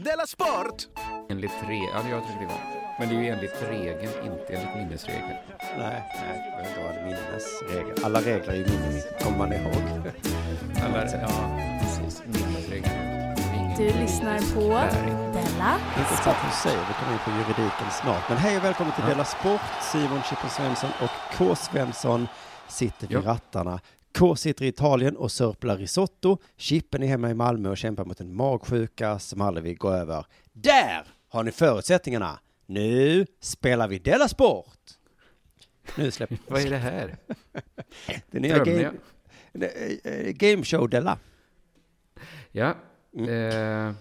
Della Sport! Enligt re... Ja, jag tycker det var. Men det är ju enligt regeln, inte enligt minnesregeln. Nej, nej, det behöver inte vara en minnesregel. Alla regler är ju minnes, kommer man ihåg. Alla, ja, precis. Minnesregeln. Du lyssnar på. Della vad du säger, vi kommer in på juridiken snart. Men hej och välkommen till Ja. Della Sport. Simon Chippen Svensson och K. Svensson sitter vid Ja. rattarna. K sitter i Italien och sörplar risotto. Chippen är hemma i Malmö och kämpar mot en magsjuka som aldrig vill gå över. Där har ni förutsättningarna. Nu spelar vi Della Sport. Nu släpper Vad är det här? det nya game, eh, eh, game show Della. Ja. Mm. Eh,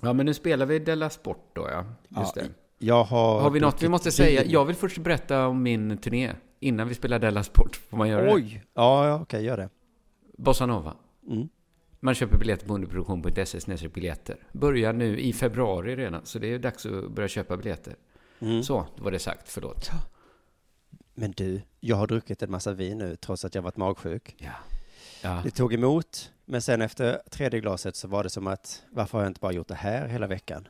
ja, men nu spelar vi Della Sport då, ja. Just Ja, det. Jag har... Har vi något vi måste säga? Jag vill först berätta om min turné. Innan vi spelar Della Sport. Får man göra det? Oj! Ja, ja okej, gör det. Bossa Nova. Mm. Man köper biljetter på underproduktion.se biljetter. Börjar nu i februari redan, så det är dags att börja köpa biljetter. Mm. Så, då var det sagt. Förlåt. Men du, jag har druckit en massa vin nu trots att jag varit magsjuk. Ja. Ja. Det tog emot, men sen efter tredje glaset så var det som att varför har jag inte bara gjort det här hela veckan?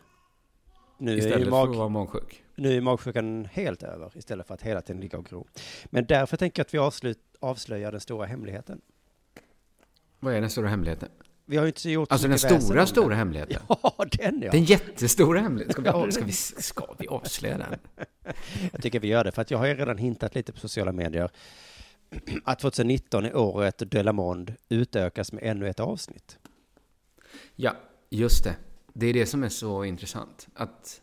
Nu är, ju Istället för mag, att vara magsjuk. Nu är magsjukan helt över istället för att hela tiden ligga och gro. Men därför tänker jag att vi avslut, avslöjar den stora hemligheten. Vad är den stora hemligheten? Vi har ju inte gjort så Alltså den stora, stora den. hemligheten. Ja, den ja. Den jättestora hemligheten. Ska vi, av, ska, vi, ska vi avslöja den? Jag tycker vi gör det, för att jag har ju redan hintat lite på sociala medier att 2019 är året Delamond utökas med ännu ett avsnitt. Ja, just det. Det är det som är så intressant. Att,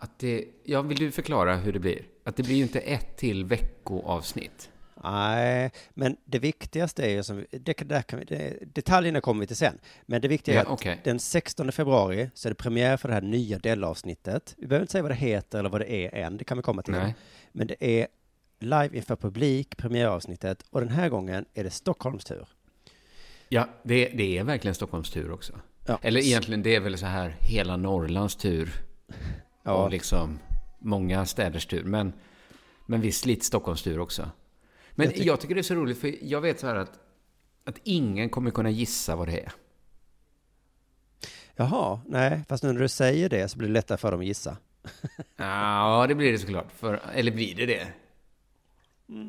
att det, ja, vill du förklara hur det blir? Att det blir ju inte ett till veckoavsnitt. Nej, men det viktigaste är ju som, det, där kan vi, det, detaljerna kommer vi till sen. Men det viktiga är Ja, att okej. den 16 februari så är det premiär för det här nya Dell-avsnittet. Vi behöver inte säga vad det heter eller vad det är än, det kan vi komma till. Nej. Men det är live inför publik, premiäravsnittet, och den här gången är det Stockholms tur. Ja, det, det är verkligen Stockholms tur också. Ja. Eller egentligen, det är väl så här hela Norrlands tur. Ja. Och liksom många städers tur. Men, men visst lite Stockholms tur också. Men Jag jag, tyck- tycker det är så roligt, för jag vet så här att, att ingen kommer kunna gissa vad det är. Jaha, nej, fast nu när du säger det så blir det lättare för dem att gissa. Ja, det blir det såklart. För, eller blir det det?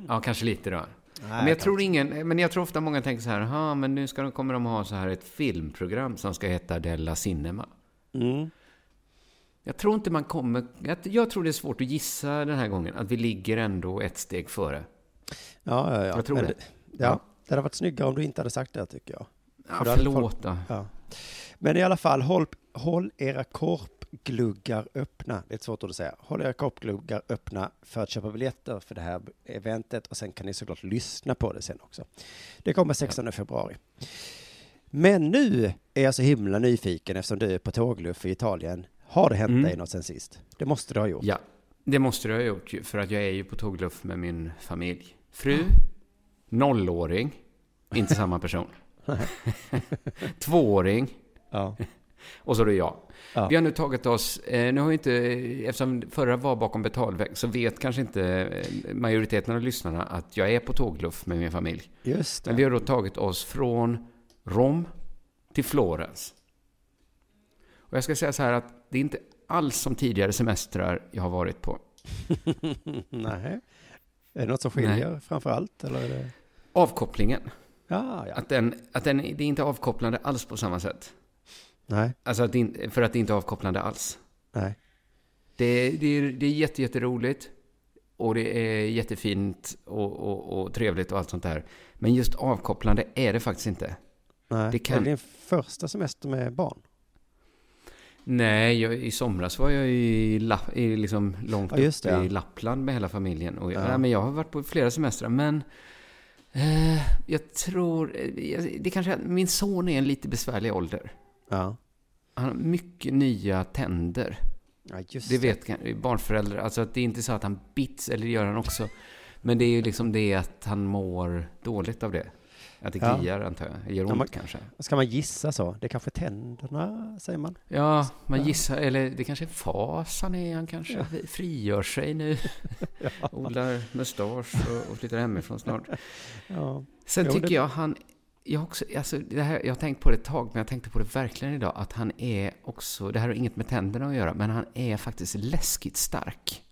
Ja, kanske lite då. men jag tror ingen, men jag tror ofta många tänker så här, "Aha, men nu ska de, kommer de ha så här ett filmprogram som ska heta Della Cinema. Mm. Jag tror inte man kommer, jag, tror det är svårt att gissa den här gången, att vi ligger ändå ett steg före. Ja, ja, ja. Jag tror Men det. Ja, Ja. det hade varit snyggare om du inte hade sagt det, tycker jag. Ja, För förlåt då. Ja. Men i alla fall, håll, håll era korpgluggar öppna. Det är ett svårt ord att säga. Håll era korpgluggar öppna för att köpa biljetter för det här eventet och sen kan ni såklart lyssna på det sen också. Det kommer 16 februari. Men nu är jag så himla nyfiken eftersom du är på tågluff i Italien. Har det hänt Mm. dig något sen sist? Det måste du ha gjort. Ja, det måste du ha gjort ju, för att jag är ju på tågluff med min familj. Fru, nollåring, inte samma person. Tvååring, Ja. och så är det jag. Ja. Vi har nu tagit oss, eh, nu har inte, eftersom förra var bakom betalvägg, så vet kanske inte eh, majoriteten av lyssnarna att jag är på tågluff med min familj. Just Men det. vi har då tagit oss från Rom till Florens. Och jag ska säga så här att det är inte alls som tidigare semestrar jag har varit på. Nej. Är det något som skiljer framför allt? Eller det... Avkopplingen, Ja, ja. att den, att den, det är inte avkopplande alls på samma sätt. Nej, Alltså att det, för att det inte är avkopplande alls. nej. Det, det, är, det är jätte, jätteroligt och det är jättefint och, och, och trevligt och allt sånt där. Men just avkopplande är det faktiskt inte. nej. Det kan- Är det din första semester med barn? Nej, jag, i somras var jag i, Lapp, i liksom långt Ja, det, ja. i Lappland med hela familjen. Och jag, Ja. nej, men jag har varit på flera semestrar, men eh, jag tror... eh, Det kanske, min son är en lite besvärlig ålder. Ja. Han har mycket nya tänder. Ja, just Det vet barnföräldrar. Alltså att det är inte så att han bits, eller det gör han också. Men det är ju liksom det att han mår dåligt av det. Att det Ja. kliar, antar jag. Gör ont Ja, man- kanske. Ska man gissa så? Det är kanske tänderna, säger man? Ja, man Ja. gissar, eller det kanske är fas han är. Han kanske frigör sig nu. Odlar mustasch och, och flyttar hemifrån snart. Ja. Sen Jo, tycker det- jag han jag, också, alltså det här, jag har tänkt på det ett tag, men jag tänkte på det verkligen idag, att han är också, det här har inget med tänderna att göra, men han är faktiskt läskigt stark.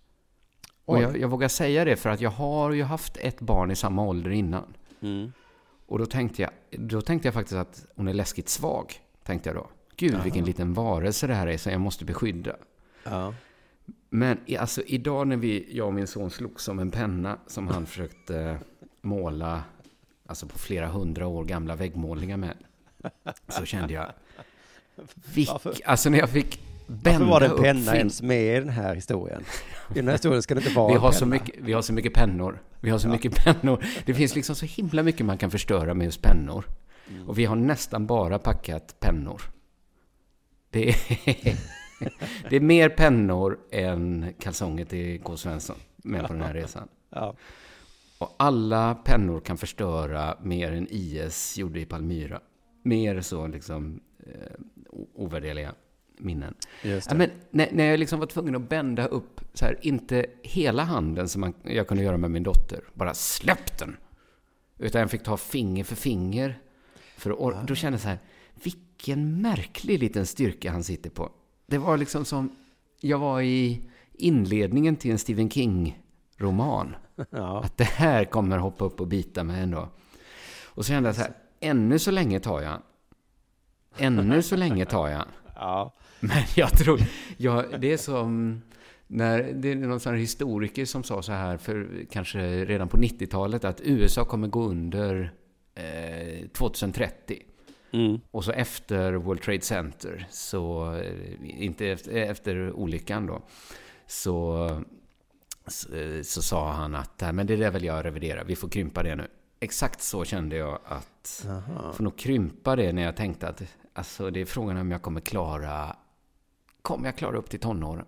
Och jag, jag, vågar säga det för att jag har ju haft ett barn i samma ålder innan. Mm. Och då tänkte, jag, då tänkte jag faktiskt att hon är läskigt svag, tänkte jag då. Gud, Aha. vilken liten varelse det här är som jag måste beskydda. Ja. Men alltså idag när vi, jag och min son slogs som en penna som han försökte måla alltså på flera hundra år gamla väggmålningar med. Så kände jag, vilk, alltså när jag fick bända Varför var det en penna ens med i den här historien? I den här historien ska det inte vara vi har, så mycket, vi har så mycket pennor. Vi har så ja. mycket pennor. Det finns liksom så himla mycket man kan förstöra med just pennor. Mm. Och vi har nästan bara packat pennor. Det är, det är mer pennor än kalsonger till K. Svensson med på den här resan. Ja. Och alla pennor kan förstöra mer än IS gjorde i Palmyra. Mer så liksom eh, ovärderliga minnen. Ja, men när, när, jag liksom var tvungen att bända upp, så här, inte hela handen som man, jag kunde göra med min dotter, bara släpp den! Utan jag fick ta finger för finger. För att, ah. Då kände jag så här, vilken märklig liten styrka han sitter på. Det var liksom som, jag var i inledningen till en Stephen King-roman. Ja. Att det här kommer hoppa upp och bita mig ändå. Och så kände jag så här, ännu så länge tar jag Ännu så länge tar jag ja. Men jag tror, ja, det är som när det är någon sån historiker som sa så här för kanske redan på 90-talet att USA kommer gå under eh, 2030. Mm. Och så efter World Trade Center, så eh, inte efter, efter olyckan då, så så, så, sa han att men det där vill jag revidera, vi får krympa det nu. Exakt så kände jag att, Aha. får nog krympa det när jag tänkte att alltså, det är frågan om jag kommer klara, kommer jag klara upp till tonåren?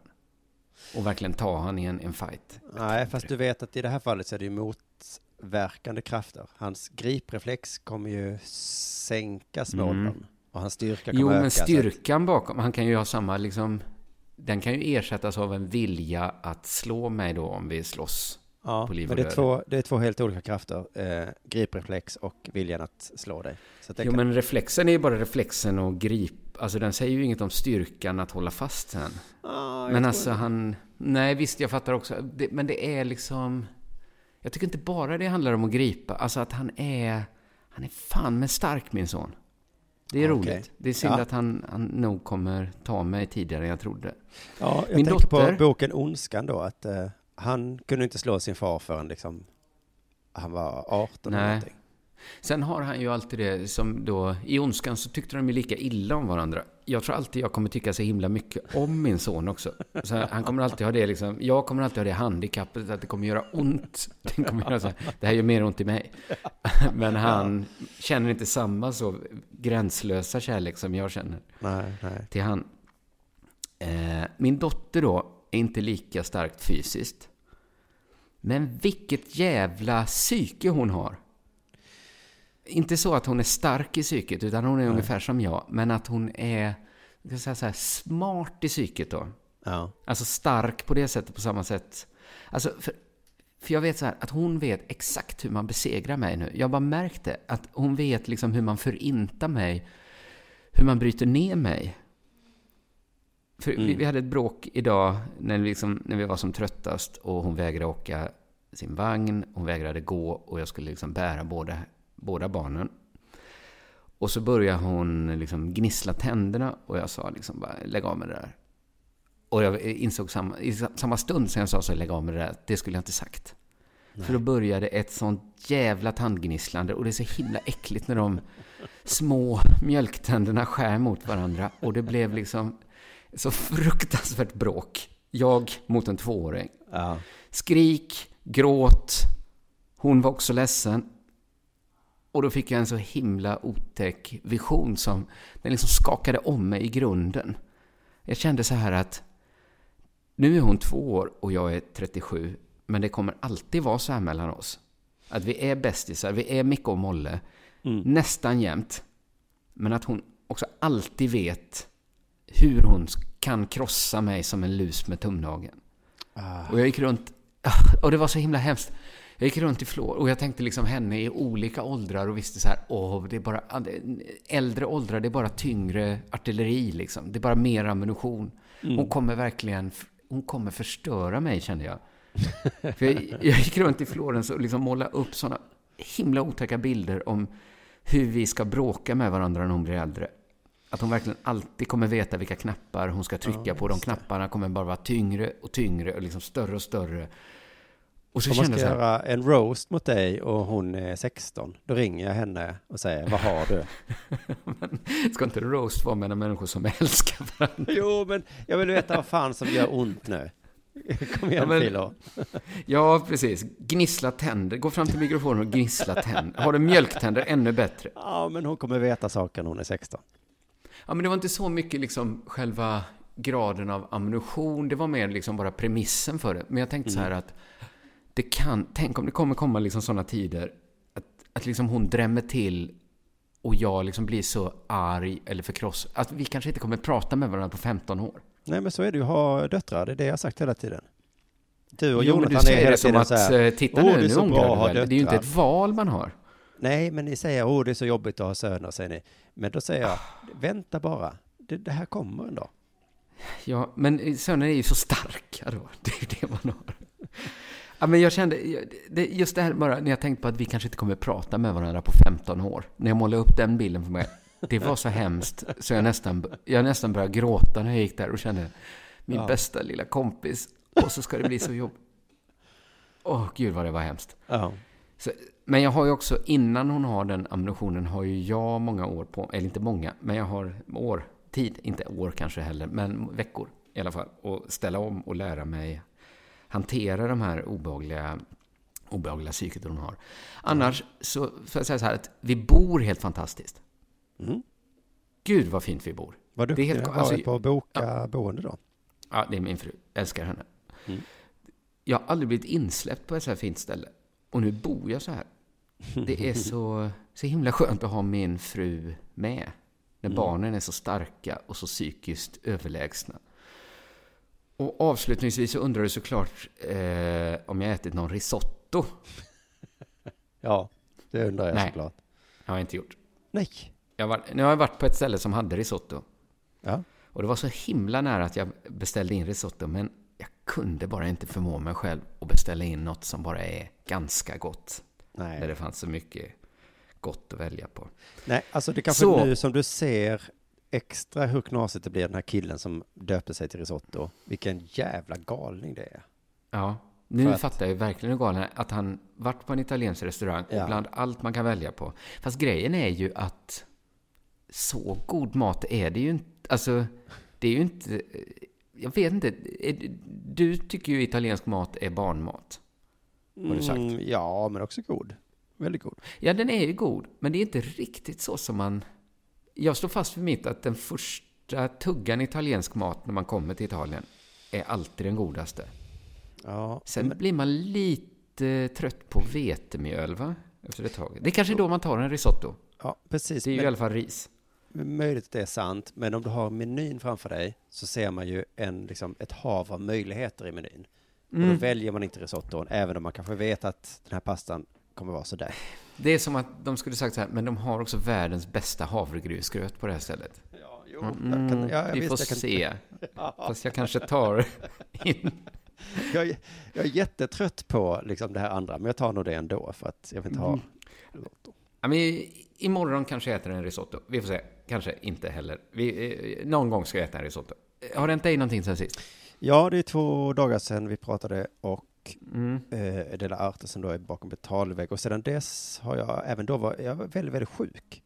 Och verkligen ta han i en, en fight. Nej, fast du vet att i det här fallet så är det ju motverkande krafter. Hans gripreflex kommer ju sänka smålen. Mm. Och hans styrka kommer jo, öka. Jo, men styrkan bakom, han kan ju ha samma liksom den kan ju ersättas av en vilja att slå mig då om vi slåss ja, på liv och men det är, två, det är två helt olika krafter. Eh, gripreflex och viljan att slå dig. Så jo, kan... men reflexen är ju bara reflexen och grip. Alltså den säger ju inget om styrkan att hålla fast sen. Ah, men alltså det. han... Nej, visst, jag fattar också. Det, men det är liksom... Jag tycker inte bara det handlar om att gripa. Alltså att han är... Han är fan med stark, min son. Det är okay. roligt. Det är synd ja. att han, han nog kommer ta mig tidigare än jag trodde. Ja, jag Min tänker dotter... på boken Ondskan då, att uh, han kunde inte slå sin far förrän liksom han var 18 Nej. eller någonting. Sen har han ju alltid det som då, i Ondskan så tyckte de ju lika illa om varandra. Jag tror alltid jag kommer tycka så himla mycket om min son också. Så han kommer alltid ha det liksom, jag kommer alltid ha det handikappet att det kommer göra ont. Det, kommer göra så, det här gör mer ont i mig. Men han känner inte samma så gränslösa kärlek som jag känner nej, nej. till han. Eh, min dotter då är inte lika starkt fysiskt. Men vilket jävla psyke hon har inte så att hon är stark i psyket, utan hon är Nej. ungefär som jag. Men att hon är jag säga här, smart i psyket då. Ja. Alltså stark på det sättet, på samma sätt. Alltså, för, för jag vet så här, att hon vet exakt hur man besegrar mig nu. Jag bara märkt det, att hon vet liksom hur man förintar mig. Hur man bryter ner mig. För mm. vi, vi, hade ett bråk idag när vi, liksom, när vi var som tröttast och hon vägrade åka sin vagn, hon vägrade gå och jag skulle liksom bära båda båda barnen. Och så började hon liksom gnissla tänderna och jag sa liksom bara, lägg av med det där. Och jag insåg samma, i samma stund som jag sa så, lägg av med det där, det skulle jag inte sagt. Nej. För då började ett sånt jävla tandgnisslande och det är så himla äckligt när de små mjölktänderna skär mot varandra. Och det blev liksom så fruktansvärt bråk. Jag mot en tvååring. Ja. Skrik, gråt. Hon var också ledsen. Och då fick jag en så himla otäck vision som den liksom skakade om mig i grunden. Jag kände så här att nu är hon två år och jag är 37, men det kommer alltid vara så här mellan oss. Att vi är bästisar, vi är Micke och Molle, mm. nästan jämt. Men att hon också alltid vet hur hon kan krossa mig som en lus med tumnageln. Ah. Och jag gick runt, och det var så himla hemskt. Jag gick runt i Flår och jag tänkte liksom henne i olika åldrar och visste så här, åh, det är bara äldre åldrar, det är bara tyngre artilleri liksom. Det är bara mer ammunition. Mm. Hon kommer verkligen, hon kommer förstöra mig kände jag. För jag, jag gick runt i Florens och liksom målade upp sådana himla otäcka bilder om hur vi ska bråka med varandra när hon blir äldre. Att hon verkligen alltid kommer veta vilka knappar hon ska trycka ja, på. De knapparna kommer bara vara tyngre och tyngre och liksom större och större. Och så Om man ska göra en roast mot dig och hon är 16, då ringer jag henne och säger, vad har du? men, ska inte roast vara mellan människor som älskar varandra? Jo, men jag vill veta vad fan som gör ont nu. Kom igen, ja, Filo. ja, precis. Gnissla tänder. Gå fram till mikrofonen och gnissla tänder. Har du mjölktänder, ännu bättre. Ja, men hon kommer veta saker när hon är 16. Ja, men det var inte så mycket liksom själva graden av ammunition. Det var mer liksom bara premissen för det. Men jag tänkte mm. så här att det kan, tänk om det kommer komma liksom sådana tider att, att liksom hon drämmer till och jag liksom blir så arg eller förkrossad. Att vi kanske inte kommer prata med varandra på 15 år. Nej, men så är det ju ha döttrar. Det är det jag har sagt hela tiden. Du och jo, Jonathan du säger är det som att, så här, eh, titta nu, nu ångrar du väl. Det är ju inte ett val man har. Nej, men ni säger, åh, det är så jobbigt att ha söner, säger ni. Men då säger jag, vänta bara. Det, det här kommer en dag. Ja, men söner är ju så starka då. Det är ju det man har. Ja, men jag kände, just det här bara, när jag tänkte på att vi kanske inte kommer prata med varandra på 15 år. När jag målade upp den bilden för mig. Det var så hemskt, så jag nästan, jag nästan började gråta när jag gick där och kände, min ja. bästa lilla kompis, och så ska det bli så jobbigt. Åh, oh, gud vad det var hemskt. Ja. Så, men jag har ju också, innan hon har den ammunitionen, har ju jag många år på eller inte många, men jag har år, tid, inte år kanske heller, men veckor i alla fall, och ställa om och lära mig hantera de här obehagliga, obehagliga psyket hon har. Annars så får jag säga så här att vi bor helt fantastiskt. Mm. Gud vad fint vi bor. Vad duktig du har alltså, på att boka ja, boende då. Ja, det är min fru. Jag älskar henne. Mm. Jag har aldrig blivit insläppt på ett så här fint ställe. Och nu bor jag så här. Det är så, så himla skönt att ha min fru med. När mm. barnen är så starka och så psykiskt överlägsna. Och avslutningsvis så undrar du såklart eh, om jag ätit någon risotto. ja, det undrar jag Nej, såklart. jag har inte gjort. Nej. Jag var, nu har jag varit på ett ställe som hade risotto. Ja. Och det var så himla nära att jag beställde in risotto, men kunde bara inte förmå mig själv att beställa in något som bara är ganska gott. Nej. Där det fanns så mycket gott att välja på. Nej, alltså det kanske så, nu som du ser extra hur knasigt det blir den här killen som döpte sig till risotto. Vilken jävla galning det är. Ja, nu att... fattar jag verkligen hur galen Att han varit på en italiensk restaurang och ja. bland allt man kan välja på. Fast grejen är ju att så god mat är det ju inte. Alltså, det är ju inte... Jag vet inte. Du tycker ju italiensk mat är barnmat. Har du sagt? Mm, ja, men också god. Väldigt god. Ja, den är ju god. Men det är inte riktigt så som man jag står fast vid mitt att den första tuggan italiensk mat när man kommer till Italien är alltid den godaste. Ja, Sen men... blir man lite trött på vetemjöl, va? Efter ett tag. Det är kanske då man tar en risotto. Ja, precis. Det är ju men... i alla fall ris. Möjligt att det är sant, men om du har menyn framför dig så ser man ju en, liksom, ett hav av möjligheter i menyn. Mm. Och då mm. väljer man inte risotton, även om man kanske vet att den här pastan kommer vara sådär. Det är som att de skulle sagt så här, men de har också världens bästa havregrynsgröt på det här stället. Ja, jo, mm, kan, ja, vi får kan... se. Fast jag kanske tar in. Jag är, jag är jättetrött på liksom det här andra, men jag tar nog det ändå för att jag vill inte ha mm. Ja, men imorgon kanske jag äter en risotto. Vi får se. Kanske inte heller. Vi, eh, någon gång ska jag äta en risotto. Har det hänt dig någonting sen sist? Ja, det är två dagar sedan vi pratade och mm. eh, Dela Arte som då är bakom betalvägg. Och sedan dess har jag, även då var jag väldigt, väldigt sjuk.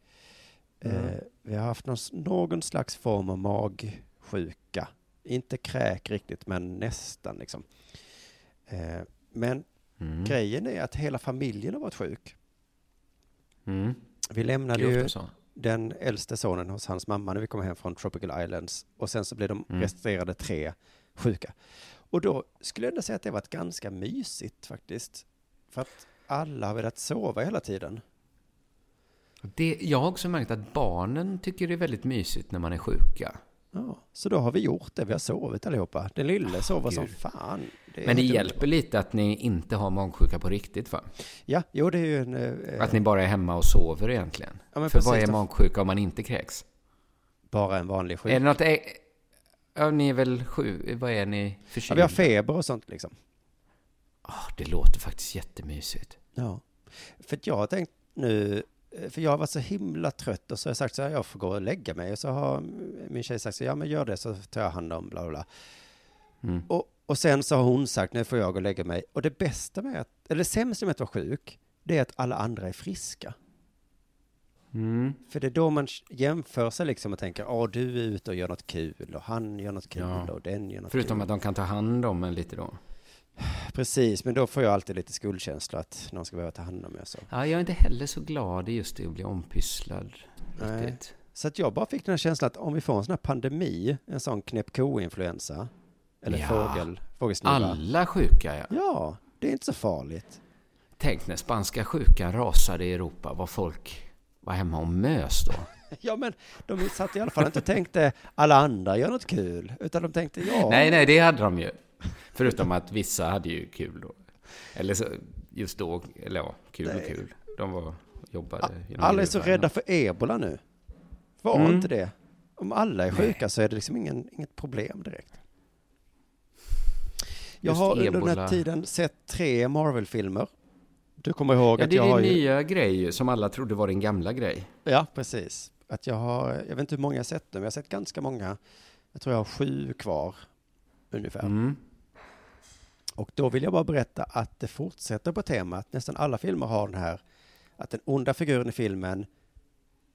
Mm. Eh, vi har haft någon, någon slags form av magsjuka. Inte kräk riktigt, men nästan liksom. Eh, men mm. grejen är att hela familjen har varit sjuk. Mm. Vi lämnade ju den äldste sonen hos hans mamma när vi kom hem från Tropical Islands. Och sen så blev de mm. resterande tre sjuka. Och då skulle jag ändå säga att det varit ganska mysigt faktiskt. För att alla har velat sova hela tiden. Det, jag har också märkt att barnen tycker det är väldigt mysigt när man är sjuka. Ja, så då har vi gjort det. Vi har sovit allihopa. Den lille oh, sover som fan. är Men det hjälper lite att ni inte har magsjuka på riktigt va? Ja, jo det är ju en... eh, Att ni bara är hemma och sover egentligen. Ja, För vad är magsjuka om man inte kräks? bara en vanlig Är sjuk. det något... ä- Ja, ni är väl sju... Vad är ni? Ja, Förkylda? vi har feber och sånt liksom. Ah, det låter faktiskt jättemysigt. Ja. För jag har tänkt nu, eh, för jag har varit så himla trött och så har jag sagt så här, jag får gå och lägga mig. Och så har min tjej sagt så ja men gör det så tar jag hand om bla bla bla. Mm. Och, och sen så har hon sagt, nu får jag gå och lägga mig. Och det bästa med att, eller det sämsta med att vara sjuk, det är att alla andra är friska. Mm. För det är då man jämför sig liksom och tänker, åh du är ute och gör något kul och han gör något kul Ja. och den gör något Förutom kul. att de kan ta hand om en lite då. Precis, men då får jag alltid lite skuldkänsla att någon ska behöva ta hand om mig och så. Ja, jag är inte heller så glad i just det att bli ompysslad. Nej. Riktigt. Så att jag bara fick den här känslan att om vi får en sån här pandemi, en sån knäpp ko-influensa, eller Ja. fågel, fågelsnuva. Alla sjuka, ja. Ja, det är inte så farligt. Tänk när spanska sjukan rasade i Europa, var folk var hemma och mös då. Ja, men de satt i alla fall inte och tänkte alla andra gör något kul, utan de tänkte ja. Nej, nej, det hade de ju. Förutom att vissa hade ju kul då. Eller så, just då, eller ja, kul och kul. De var, jobbade Alla är så rädda för ebola nu. Var Mm. inte det. Om alla är sjuka så är det liksom ingen, inget problem direkt. Jag Just har under den här ebola. tiden sett tre Marvel-filmer. Du kommer ihåg Ja, att det jag är har din ju... nya grej ju, som alla trodde var din gamla grej. Ja, precis. Att jag har, jag vet inte hur många jag sett nu, men jag har sett ganska många. Jag tror jag har sju kvar, ungefär. Mm. Och då vill jag bara berätta att det fortsätter på temat. Nästan alla filmer har den här, att den onda figuren i filmen,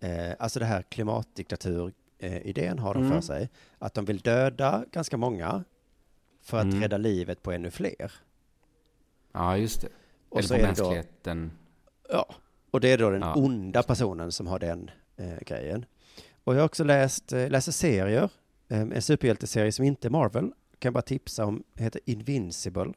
eh, alltså det här klimatdiktatur-idén har de Mm. för sig. Att de vill döda ganska många för att Mm. rädda livet på ännu fler. Ja, just det. Och så Eller är på då, mänskligheten. ja, och det är då den Ja. onda personen som har den eh, grejen. Och jag har också läst, eh, läser serier, eh, en superhjälteserie som inte är Marvel, kan jag bara tipsa om, heter Invincible.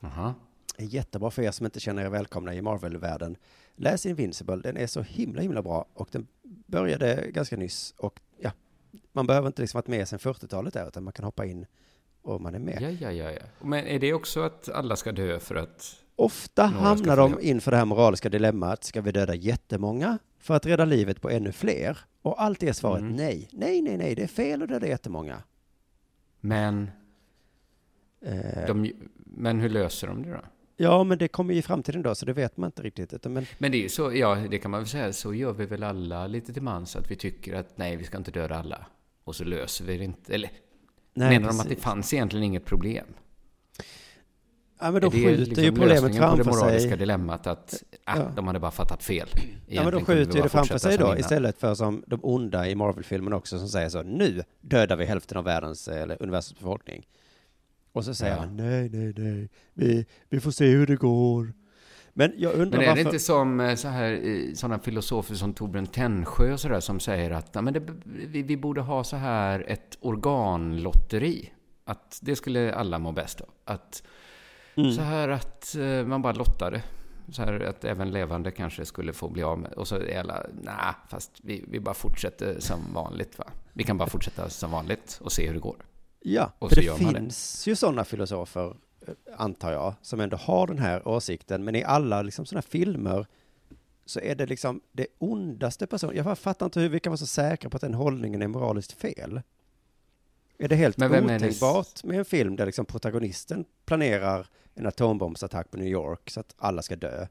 Jaha. är jättebra för er som inte känner er välkomna i Marvel-världen. Läs Invincible, den är så himla, himla bra och den började ganska nyss och ja, man behöver inte liksom varit med sedan 40-talet där utan man kan hoppa in och man är med. Ja, ja, ja, ja. Men är det också att alla ska dö för att... Ofta hamnar de inför det här moraliska dilemmat, ska vi döda jättemånga för att rädda livet på ännu fler? Och alltid är svaret Mm. nej, nej, nej, nej, det är fel att döda jättemånga. Men, Eh, de, men hur löser de det då? ja, men det kommer ju i framtiden då, så det vet man inte riktigt. Utan, men Men det är ju så, ja, det kan man väl säga, så gör vi väl alla lite till mans, att vi tycker att nej, vi ska inte döda alla. Och så löser vi det inte. Eller nej, menar de att det precis. fanns egentligen inget problem? Ja, men då skjuter liksom ju problemet lösningen på framför det moraliska sig. dilemmat att ah, Ja. de hade bara fattat fel? Ja, men Egentligen de skjuter ju det framför sig då innan. istället för som de onda i Marvel-filmen också som säger så nu dödar vi hälften av världens eller universums befolkning. Och så säger Ja. han nej, nej, nej, vi, vi får se hur det går. Men jag undrar Men är varför... det inte som eh, så här, eh, sådana filosofer som Torbjörn Tännsjö och sådär som säger att ja, men det, vi, vi borde ha så här ett organlotteri? Att det skulle alla må bäst av. Att, Mm. Så här att eh, man bara lottade. Så här att även levande kanske skulle få bli av med. Och så är alla, nej, fast vi, vi bara fortsätter som vanligt va. Vi kan bara fortsätta som vanligt och se hur det går. Ja, Och för det man det. finns ju sådana filosofer, eh, antar jag, som ändå har den här åsikten. Men i alla liksom sådana filmer så är det liksom det ondaste personen. Jag fattar inte hur vi kan vara så säkra på att den hållningen är moraliskt fel. Är det helt Men otänkbart med en film där liksom protagonisten planerar en atombombsattack på New York så att alla ska dö?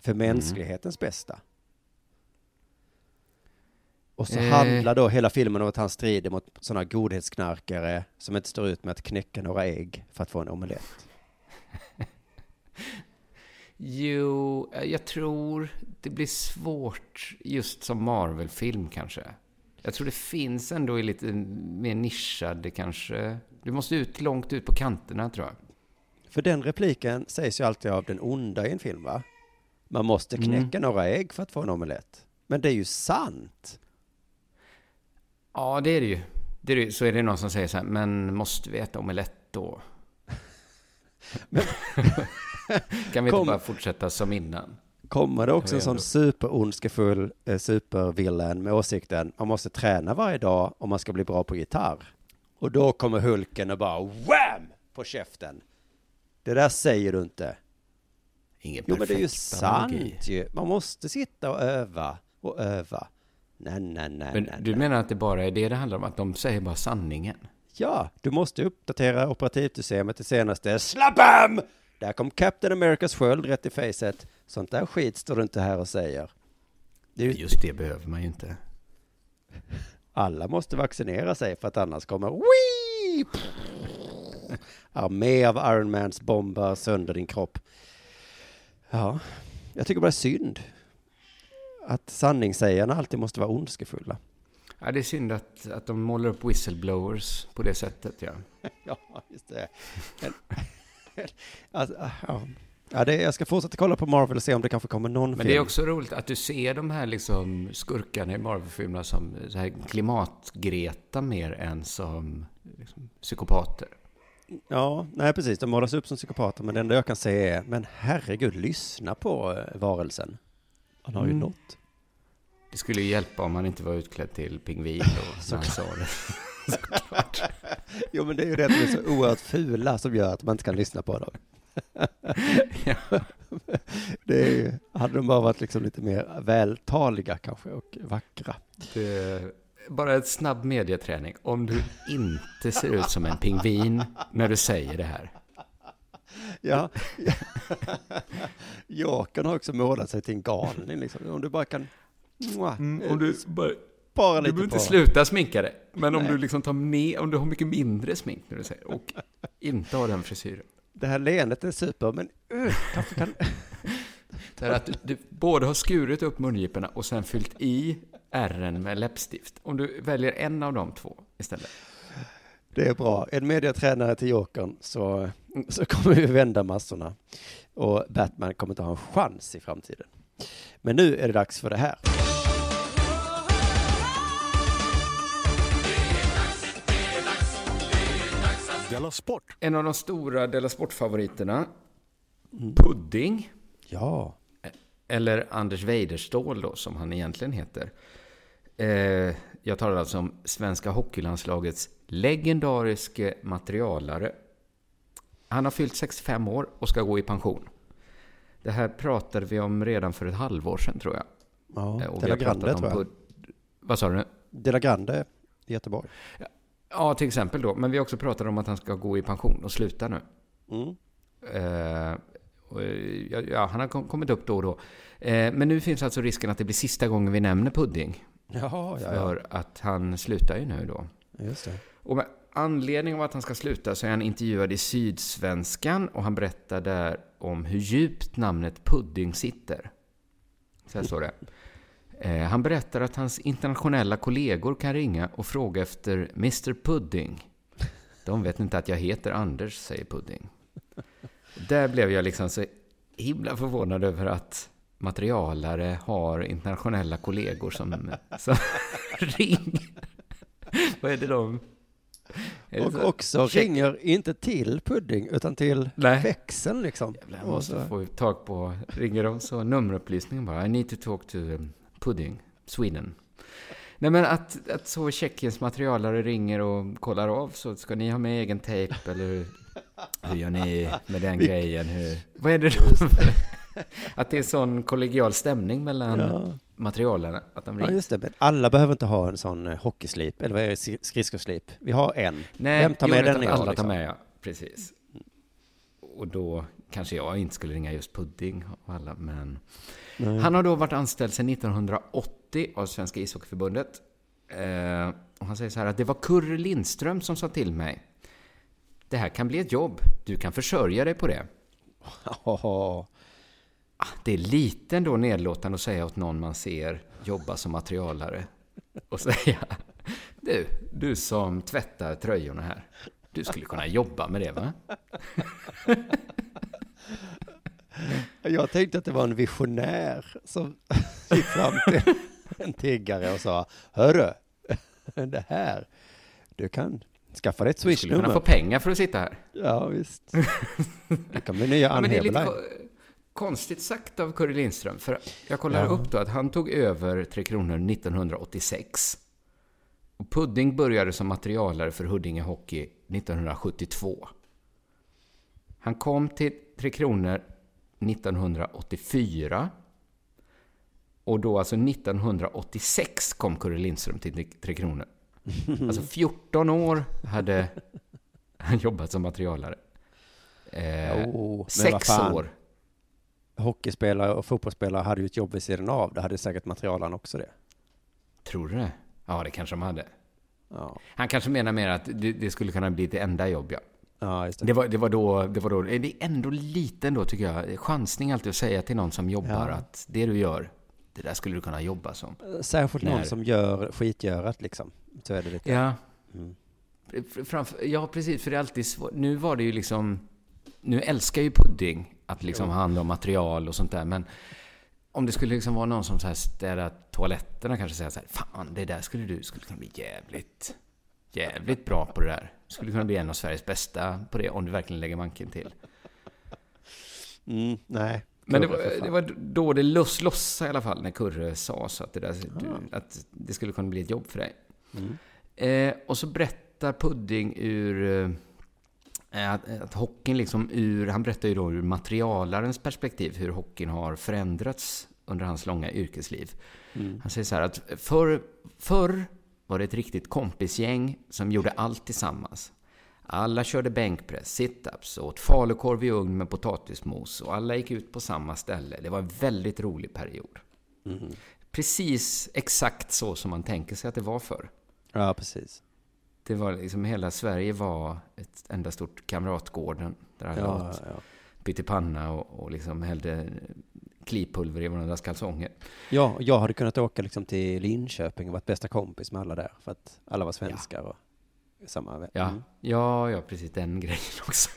För Mm. mänsklighetens bästa. Och så Eh. handlar då hela filmen om att han strider mot sådana godhetsknarkare som inte står ut med att knäcka några ägg för att få en omelett. Jo, eh, jag tror det blir svårt just som Marvel-film kanske. Jag tror det finns ändå i lite mer nischade kanske. Du måste ut långt ut på kanterna tror jag. För den repliken sägs ju alltid av den onda i en film va? Man måste knäcka några ägg för att få en omelett. Men det är ju sant. Ja, det är det ju. Det är det, så är det någon som säger så här, men måste vi äta omelett då? kan vi Kom. inte bara fortsätta som innan? Kommer det också en sån superondskefull eh, supervillen med åsikten man måste träna varje dag om man ska bli bra på gitarr. Och då kommer Hulken och bara wham! på käften. Det där säger du inte. Ingen Jo, men det är ju sant ju. Man måste sitta och öva och öva. Nej, nej, nej, Men nej. du nej. menar att det bara är det det handlar om? Att de säger bara sanningen? Ja, du måste uppdatera operativsystemet till senaste SLABAM! Där kom Captain Americas sköld rätt i facet. Sånt där skit står du inte här och säger. Det ju, Just det behöver man ju inte. alla måste vaccinera sig för att annars kommer Wii! Armé av Iron Mans bombar sönder din kropp. Ja, jag tycker bara synd. Att sanningssägarna alltid måste vara ondskefulla. Ja, det är synd att, att de målar upp whistleblowers på det sättet, ja. Ja, just det. Alltså, ja. Ja, det, jag ska fortsätta kolla på Marvel och se om det kanske kommer någon Men film. det är också roligt att du ser de här liksom skurkarna i Marvel-filmerna som så här klimatgreta mer än som liksom, psykopater. Ja, nej precis. De målas upp som psykopater, men det enda jag kan säga är, men herregud, lyssna på eh, varelsen. Han har ju Mm. något. Det skulle ju hjälpa om han inte var utklädd till pingvin då, när han sa det. Såklart. Jo, men det är ju det att de är så oerhört fula som gör att man inte kan lyssna på dem. Ja. Det är hade de bara varit liksom lite mer vältaliga kanske och vackra. Det, bara ett snabb medieträning. Om du inte ser ut som en pingvin när du säger det här. Ja. Jokern har också målat sig till en galning liksom. Om du bara kan... Mm, om du bara, bara du behöver inte sluta sminka dig. Men om du liksom tar med, om du har mycket mindre smink när du säger och inte har den frisyren. Det här leendet är super, men uh, kanske kan... Det är att du, du både har skurit upp mungiporna och sen fyllt i ärren med läppstift. Om du väljer en av de två istället. Det är bra. En mediatränare till Jokern så, så kommer vi vända massorna. Och Batman kommer inte ha en chans i framtiden. Men nu är det dags för det här. Della Sport! En av de stora Della Sport-favoriterna, Pudding, Ja. eller Anders Weiderståhl då, som han egentligen heter. Eh, jag talar alltså om svenska hockeylandslagets legendariske materialare. Han har fyllt 65 år och ska gå i pension. Det här pratade vi om redan för ett halvår sedan tror jag. ja. Eh, och De vi la har pratat Grande om tror jag. Vad sa du nu? De la Grande i Göteborg. Ja, till exempel då. Men vi har också pratat om att han ska gå i pension och sluta nu. Mm. Eh, och, ja, ja, han har kom- kommit upp då och då. Eh, men nu finns alltså risken att det blir sista gången vi nämner Pudding. Jaha, ja, ja. För att han slutar ju nu då. Just det. Och med anledning av att han ska sluta så är han intervjuad i Sydsvenskan och han berättar där om hur djupt namnet Pudding sitter. Så här står det. Eh, han berättar att hans internationella kollegor kan ringa och fråga efter Mr Pudding. De vet inte att jag heter Anders, säger Pudding. Där blev jag liksom så himla förvånad över att materialare har internationella kollegor som, som ringer. Vad är det de... Är Och så? också Check. ringer inte till Pudding utan till Nej. växeln liksom. Jävlar, jag måste få tag på... Ringer de så nummerupplysningen bara. I need to talk to um, Pudding, Sweden. Nej men att, att så Tjeckiens materialare ringer och kollar av så ska ni ha med egen tejp eller hur, hur gör ni med den grejen? Hur, vad är det då? Att det är sån kollegial stämning mellan Ja. materialarna. Att de Ja, just det. Men alla behöver inte ha en sån eh, hockeyslip, eller vad är det, skri- skridskoslip? Vi har en. Nej, Vem tar med den idag, Alla liksom? tar med, ja. Precis. Och då kanske jag inte skulle ringa just Pudding och alla, men... Nej. Han har då varit anställd sedan 1980 av Svenska ishockeyförbundet. Eh, och han säger så här att det var Kurre Lindström som sa till mig. Det här kan bli ett jobb. Du kan försörja dig på det. Ah, Det är lite ändå nedlåtande att säga åt någon man ser jobba som materialare. Och säga, du, du som tvättar tröjorna här. Du skulle kunna jobba med det va? Jag tänkte att det var en visionär som gick fram till en tiggare och sa, hörru, det här, du kan skaffa dig ett Du skulle kunna få swishnummer. pengar för att sitta här. Ja, visst. Det kan bli nya Ja, Heberlein. ko- konstigt sagt av Curre Lindström. För jag kollar Ja. upp då att han tog över Tre Kronor 1986. Och Pudding började som materialare för Huddinge Hockey 1972. Han kom till Tre Kronor 1984. Och då alltså 1986 kom Kurre Lindström till Tre Kronor. Alltså 14 år hade han jobbat som materialare. Eh, men sex år. Hockeyspelare och fotbollsspelare hade ju ett jobb vid sidan av. Det hade säkert materialen också det. Tror du det? Ja, det kanske de hade. Ja, Han kanske menar mer att det, det skulle kunna bli ett enda jobb, ja. Ja det. Det var, det var då, det var då, det är ändå lite ändå tycker jag, chansning alltid att säga till någon som jobbar Ja. att det du gör, det där skulle du kunna jobba som. Särskilt någon När- som gör skitgörat liksom. Så är det lite. Ja, Mm. Fr- Framför, ja, precis, för det är alltid svårt. Nu var det ju liksom... Nu älskar ju Pudding att liksom ha hand om material och sånt där, men om det skulle liksom vara någon som så här städar toaletterna kanske säga så här, fan, det där skulle du skulle kunna bli jävligt, jävligt bra på det där. Skulle kunna bli en av Sveriges bästa på det, om du verkligen lägger manken till. Mm, nej. Men det var, det var då det loss, lossade i alla fall, när Kurre sa så att det, där, du, att det skulle kunna bli ett jobb för dig. Mm. Eh, och så berättar Pudding ur... Eh, att, att hockeyn liksom ur... Han berättar ju då ur materialarens perspektiv hur hockeyn har förändrats under hans långa yrkesliv. Mm. Han säger så här att förr, förr var det ett riktigt kompisgäng som gjorde allt tillsammans. Alla körde bänkpress, sit-ups och åt falukorv i ugn med potatismos och alla gick ut på samma ställe. Det var en väldigt rolig period. Mm. Precis exakt så som man tänker sig att det var förr. Ja, precis. Det var liksom, hela Sverige var ett enda stort kamratgården. Där alla Ja, åt ja. pyttipanna och, och liksom hällde klipulver i varandras kalsonger. ja, jag hade kunnat åka liksom till Linköping och varit bästa kompis med alla där. För att alla var svenskar och samma. Ja, Mm. ja, ja, precis den grejen också.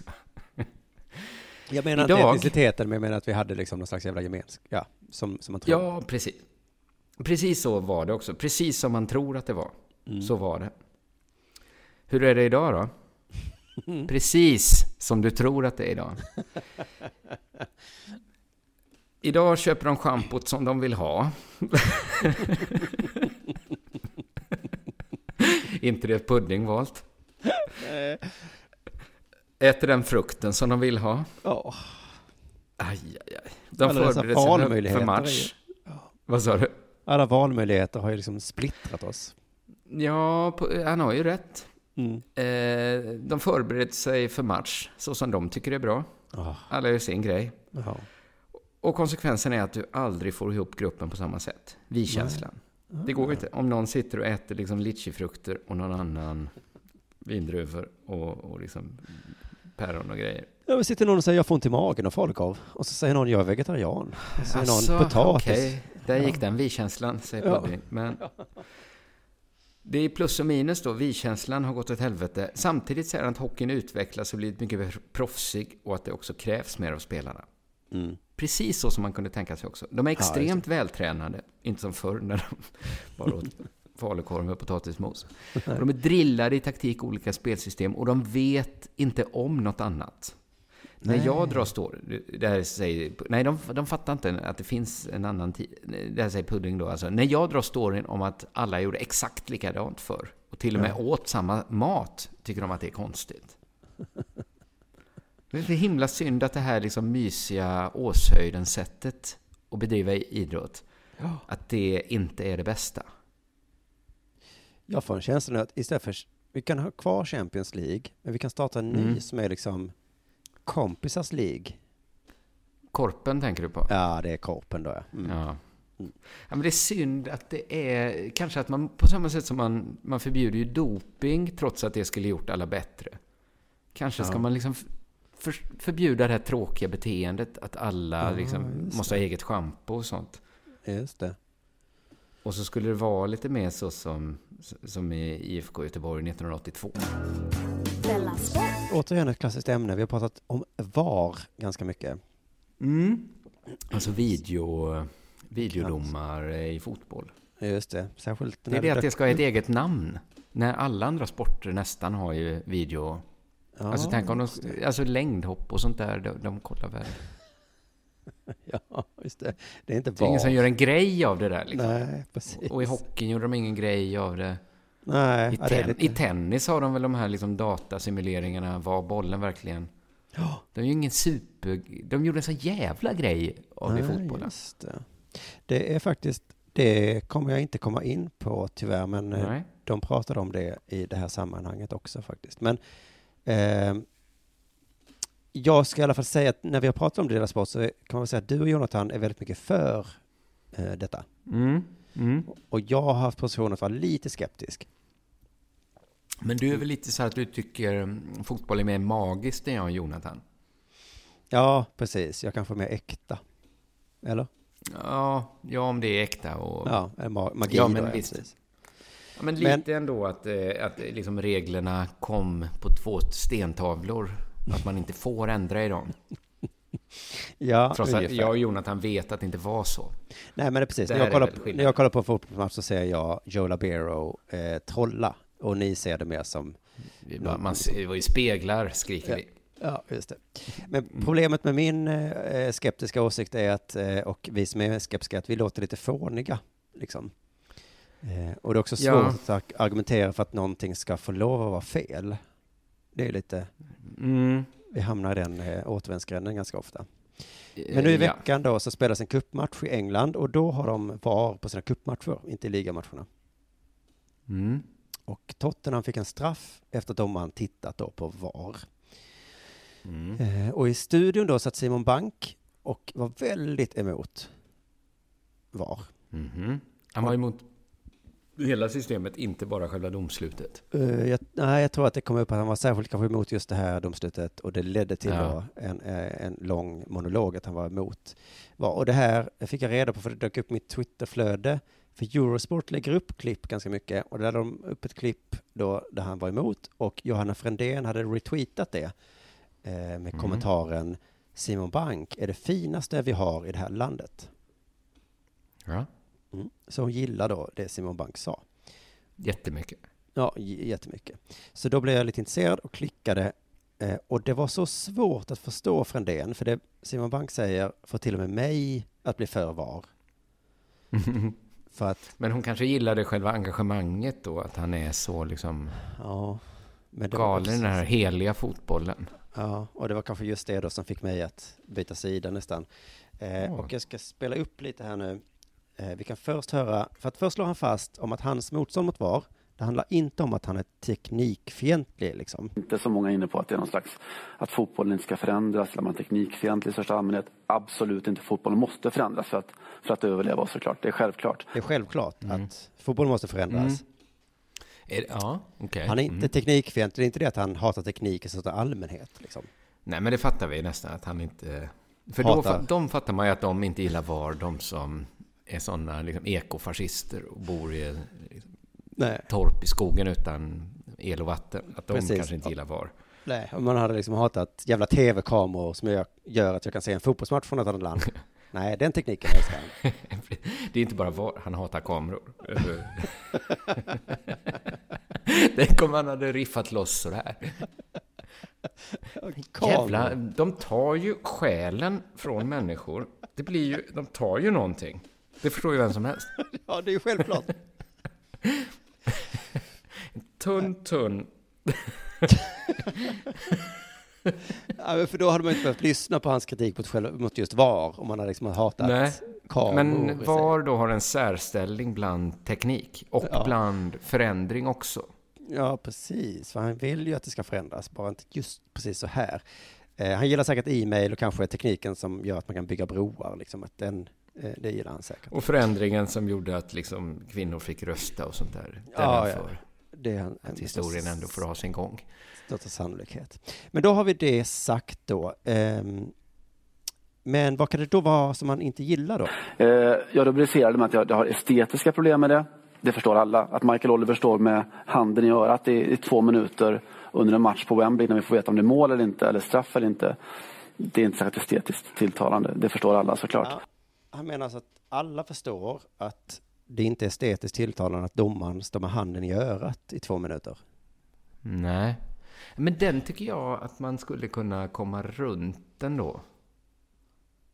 Jag menar inte Idag- etniciteten, men jag menar att vi hade liksom någon slags jävla gemenskap. Ja, som, som man tror. Ja, precis. Precis så var det också. Precis som man tror att det var. Mm. Så var det. Hur är det idag då? Precis som du tror att det är idag. Idag köper de schampot som de vill ha. Inte det pudding valt. Äter den frukten som de vill ha. Ja, Aj, aj, aj. De Alla förbereder sig för- match. Vad sa du? alla valmöjligheter har ju liksom splittrat oss. Ja, han har ju rätt. Mm. Eh, de förbereder sig för match så som de tycker är bra. Ja, Alla gör sin grej. ja. Och konsekvensen är att du aldrig får ihop gruppen på samma sätt. Vi-känslan. Det går inte. Om någon sitter och äter liksom litchifrukter och någon annan vindruvor och, och liksom päron och grejer. Ja, men sitter någon och säger jag får ont i magen och falukorv. Och så säger någon jag är vegetarian. Och så säger Alltså, någon potatis. okej. Där gick den vi-känslan, säger Ja. Pudding. Men det är plus och minus då. Vi-känslan har gått åt helvete. Samtidigt säger han att hockeyn utvecklas och blivit mycket proffsig och att det också krävs mer av spelarna. Mm. Precis så som man kunde tänka sig också. De är extremt vältränade. Inte som förr när de bara åt falukorv med potatismos. Och de är drillade i taktik och olika spelsystem och de vet inte om något annat. När jag drar story, det här säger, nej de, de fattar inte att det finns en annan tid. Det här säger Pudding då, alltså. När jag drar storyn om att alla gjorde exakt likadant förr och till och med åt samma mat, tycker de att det är konstigt. Det är så himla synd att det här liksom mysiga Åshöjden-sättet att bedriva idrott, Ja. att det inte är det bästa. Jag får en känsla att istället för, vi kan ha kvar Champions League, men vi kan starta en ny Mm. som är liksom kompisars League. Korpen tänker du på? Ja, det är korpen då ja. Mm. Ja. ja. men det är synd att det är, kanske att man på samma sätt som man, man förbjuder ju doping trots att det skulle gjort alla bättre. Kanske ska Ja. man liksom för, förbjuda det här tråkiga beteendet att alla Ja, liksom måste ha eget schampo och sånt. Just det. Och så skulle det vara lite mer så som, som i IFK Göteborg 1982. Della Sport. Återigen ett klassiskt ämne. Vi har pratat om VAR ganska mycket. Mm. Alltså video, videodomar i fotboll. Just det. Särskilt Det är det att det ska ha ett eget namn. När alla andra sporter nästan har ju video. Ja, alltså tänk om de, alltså längdhopp och sånt där, de, de kollar väl. Ja, just det. Det är inte Det är ingen som gör en grej av det där liksom. Nej, precis. Och i hockeyn gjorde de ingen grej av det. Nej, I, ja, ten, lite... I tennis har de väl de här liksom datasimuleringarna, var bollen verkligen... De är ju ingen super... De gjorde en sån jävla grej av det i Nej, fotbollen. just det. det är faktiskt, det kommer jag inte komma in på tyvärr, men eh, Nej. de pratade om det i det här sammanhanget också faktiskt. Men eh, jag ska i alla fall säga att när vi har pratat om det Dela Sport så kan man säga att du och Jonathan är väldigt mycket för eh, detta. Mm. Mm. Och jag har haft positionen att vara lite skeptisk. Men du är väl lite så här att du tycker mm, fotboll är mer magiskt än jag och Jonathan? Ja, precis. Jag kanske är mer äkta. Eller? Ja, ja om det är äkta och... Ja, magi Ja, då, men ja, visst. precis. Ja, men Men- lite ändå att, eh, att eh, liksom reglerna kom på två stentavlor. Att man inte får ändra i dem. Ja, Trots att ungefär. jag och Jonathan vet att det inte var så. Nej, men det är precis. Där När jag, kollar på, när jag kollar på en fotbollsmatch så ser jag Joe Labero eh, trolla. Och ni ser det mer som man, man, det var ju speglar, skriker vi. Ja, just det. Men problemet med min eh, skeptiska åsikt är att, eh, och vi som är skeptiska, att vi låter lite fåniga, liksom. Eh, och det är också svårt Ja. att ar- argumentera för att någonting ska få lov att vara fel. Det är lite, Mm. vi hamnar i den eh, återvändsgränden ganska ofta. Men nu i Eh, ja. veckan då så spelas en kuppmatch i England och då har de VAR på sina kuppmatcher, inte i ligamatcherna. Mm. Och Tottenham fick en straff efter att domaren tittat då på VAR. Mm. Eh, och i studion då satt Simon Bank och var väldigt emot VAR. Mhm. Han var emot hela systemet, inte bara själva domslutet. Eh, jag, nej, jag tror att det kom upp att han var särskilt kanske emot just det här domslutet och det ledde till Ja. en, eh, en lång monolog att han var emot. Och det här fick jag reda på för det dök upp mitt Twitterflöde. För Eurosport lägger upp klipp ganska mycket och där lade de upp ett klipp då där han var emot och Johanna Frändén hade retweetat det eh, med Mm. kommentaren Simon Bank är det finaste vi har i det här landet. Ja. Mm. Så hon gillar då det Simon Bank sa. Jättemycket. Ja, jättemycket. Så då blev jag lite intresserad och klickade. Eh, och det var så svårt att förstå Frändén, för det Simon Bank säger får till och med mig att bli för VAR. För att, Men hon kanske gillade själva engagemanget då, att han är så liksom ja, men det galen i den här heliga fotbollen. Ja, och det var kanske just det då som fick mig att byta sida nästan. Eh, Åh. Och jag ska spela upp lite här nu. Eh, vi kan först höra, för att först slår han fast om att hans motstånd mot VAR, det handlar inte om att han är teknikfientlig liksom. inte så många är inne på att det är någon slags att fotbollen inte ska förändras eller man är teknikfientlig i största allmänhet. Absolut inte. Fotbollen måste förändras för att, för att överleva såklart. Det är självklart. Det är självklart Mm. att fotbollen måste förändras. Är det, ja, okej. Han är inte Mm. teknikfientlig, det är inte det att han hatar teknik i största allmänhet. Liksom. Nej, men det fattar vi nästan att han inte... För då, Hatar. fa- de fattar man ju att de inte gillar VAR, de som är sådana liksom, ekofascister och bor i liksom, torp i skogen utan el och vatten. Att de Precis. kanske inte gillar VAR. Nej, om man hade liksom hatat jävla tv-kameror som gör, gör att jag kan se en fotbollsmatch från ett annat land. Nej, den tekniken älskar han. Det är inte bara VAR, han hatar kameror. Tänk om han hade riffat loss sådär. Jävla, de tar ju själen från människor. Det blir ju, de tar ju någonting. Det förstår ju vem som helst. Ja, det är ju självklart. Tunn, tunn. Ja, för då hade man inte behövt lyssna på hans kritik mot, själva, mot just VAR, om man hade liksom hatat Nej, kameror. Men. VAR då har en särställning bland teknik och Ja. bland förändring också. Ja, precis. För han vill ju att det ska förändras, bara inte just precis så här. Eh, han gillar säkert e-mail och kanske tekniken som gör att man kan bygga broar. Liksom, att den, det gillar han säkert. Och förändringen som gjorde att liksom kvinnor fick rösta och sånt där. Ja, ja. för Det är en, att historien ändå får ha sin gång. största sannolikhet. Men då har vi det sagt då. Ehm, men vad kan det då vara som man inte gillar då? Eh, jag rubricerade med att jag, jag har estetiska problem med det. Det förstår alla. Att Michael Oliver står med handen i örat i, i två minuter under en match på Wembley när vi får veta om det är mål eller inte, eller straff eller inte. Det är inte särskilt estetiskt tilltalande. Det förstår alla såklart. Ja, han menar alltså att alla förstår att det inte är estetiskt tilltalande att domaren står med handen i örat i två minuter. Nej. Men den tycker jag att man skulle kunna komma runt ändå.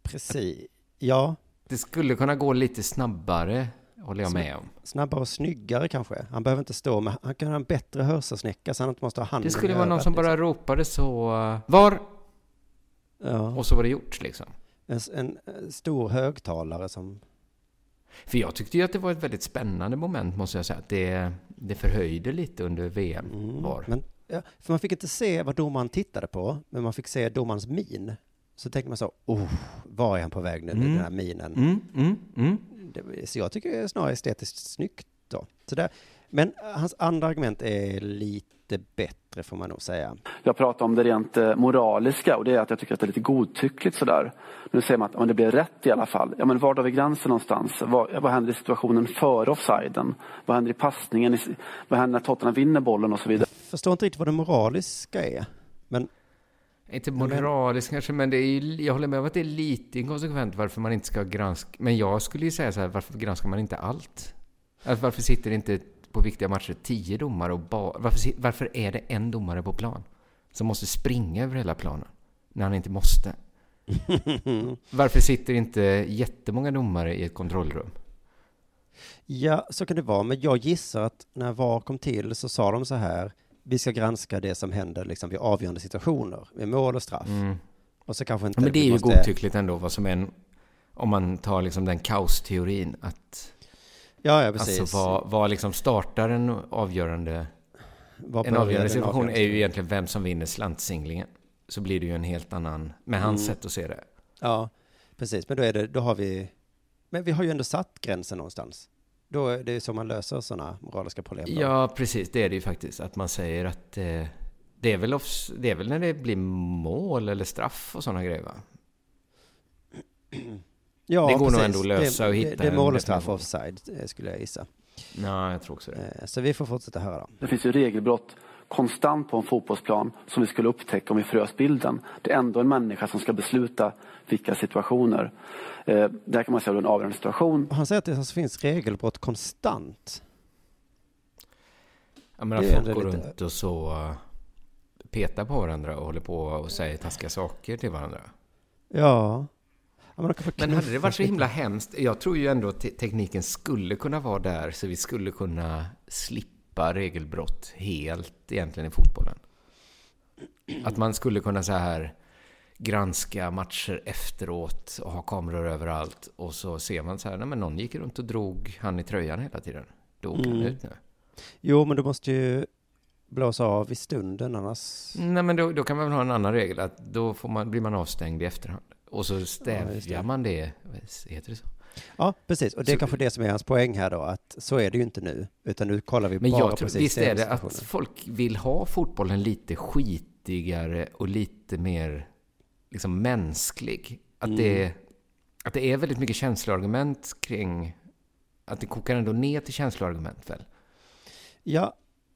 Precis. Ja, Det skulle kunna gå lite snabbare, håller jag med om. snabbare och snyggare kanske. Han behöver inte stå med, han kan ha en bättre hörselsnäcka så han inte måste ha handen Det skulle i vara någon som liksom. bara ropade så... Var? Ja. Och så var det gjort liksom. En, en, en stor högtalare som... För jag tyckte ju att det var ett väldigt spännande moment måste jag säga. Det, det förhöjde lite under VM var. Men, ja, för man fick inte se vad domaren tittade på, men man fick se domarens min. Så tänkte man så, oh, var är han på väg nu, Mm. den här minen? Mm, mm, mm. Så jag tycker det är snarare estetiskt snyggt då. Så där. Men eh, hans andra argument är lite bättre får man nog säga. Jag pratar om det rent eh, moraliska och det är att jag tycker att det är lite godtyckligt sådär. Nu säger man att men det blev rätt i alla fall. Ja, men var drar vi gränsen någonstans? Vad, vad händer i situationen före offsiden? Vad händer i passningen? Vad händer när Tottenham vinner bollen och så vidare? Förstår inte riktigt vad det moraliska är. Men Inte moraliskt kanske, men det är ju, jag håller med om att det är lite inkonsekvent varför man inte ska granska. Men jag skulle ju säga så här, varför granskar man inte allt? Alltså, varför sitter det inte på viktiga matcher tio domare och bara... Varför, varför är det en domare på plan? Som måste springa över hela planen, när han inte måste. varför sitter inte jättemånga domare i ett kontrollrum? ja, så kan det vara. Men jag gissar att när VAR kom till så sa de så här, vi ska granska det som händer liksom vid avgörande situationer, med mål och straff. Och så kanske inte... Ja, men det är ju måste- godtyckligt ändå, vad som är en... Om man tar liksom den kaosteorin, att Ja, ja, precis. alltså vad, vad liksom startar en avgörande Vad En avgörande situation är ju egentligen vem som vinner slantsinglingen. Så blir det ju en helt annan, med hans Mm. sätt att se det. Ja, precis. Men då är det, då har vi, men vi har ju ändå satt gränsen någonstans. Då är det ju så man löser sådana moraliska problem. då. Ja, precis. Det är det ju faktiskt. Att man säger att eh, det, är väl offs- det är väl när det blir mål eller straff och sådana grejer va? ja det går nog precis. ändå att lösa och hitta Det, det är en mål och straff definition. offside, eh, skulle jag gissa. Ja, jag tror också det. Eh, Så vi får fortsätta höra. Det finns ju regelbrott konstant på en fotbollsplan som vi skulle upptäcka om vi frös bilden. Det är ändå en människa som ska besluta vilka situationer. Eh, där kan man säga att det är en avgörande situation. Han säger att det alltså finns regelbrott konstant. Jag menar, det är folk går lite- runt och så petar på varandra och håller på och säger taskiga saker till varandra. Ja. Men, hade det varit så himla hemskt? Jag tror ju ändå att te- tekniken skulle kunna vara där så vi skulle kunna slippa regelbrott helt egentligen i fotbollen. Att man skulle kunna så här granska matcher efteråt och ha kameror överallt och så ser man så här, nej men någon gick runt och drog han i tröjan hela tiden. Då åker han Mm. ut nu. Jo, men du måste ju blåsa av i stunden annars. Nej men då, då kan man väl ha en annan regel, att då får man, blir man avstängd i efterhand. Och så Ja, stävjar det. man det, heter det så? Ja, precis. Och det är Så- kanske det som är hans poäng här då, att så är det ju inte nu. Utan nu kollar vi Men bara jag tror, precis visst är det att folk vill ha fotbollen lite skitigare och lite mer liksom mänsklig. Att, Mm. det, att det är väldigt mycket känsloargument kring... Att det kokar ändå ner till känsloargument väl? Ja,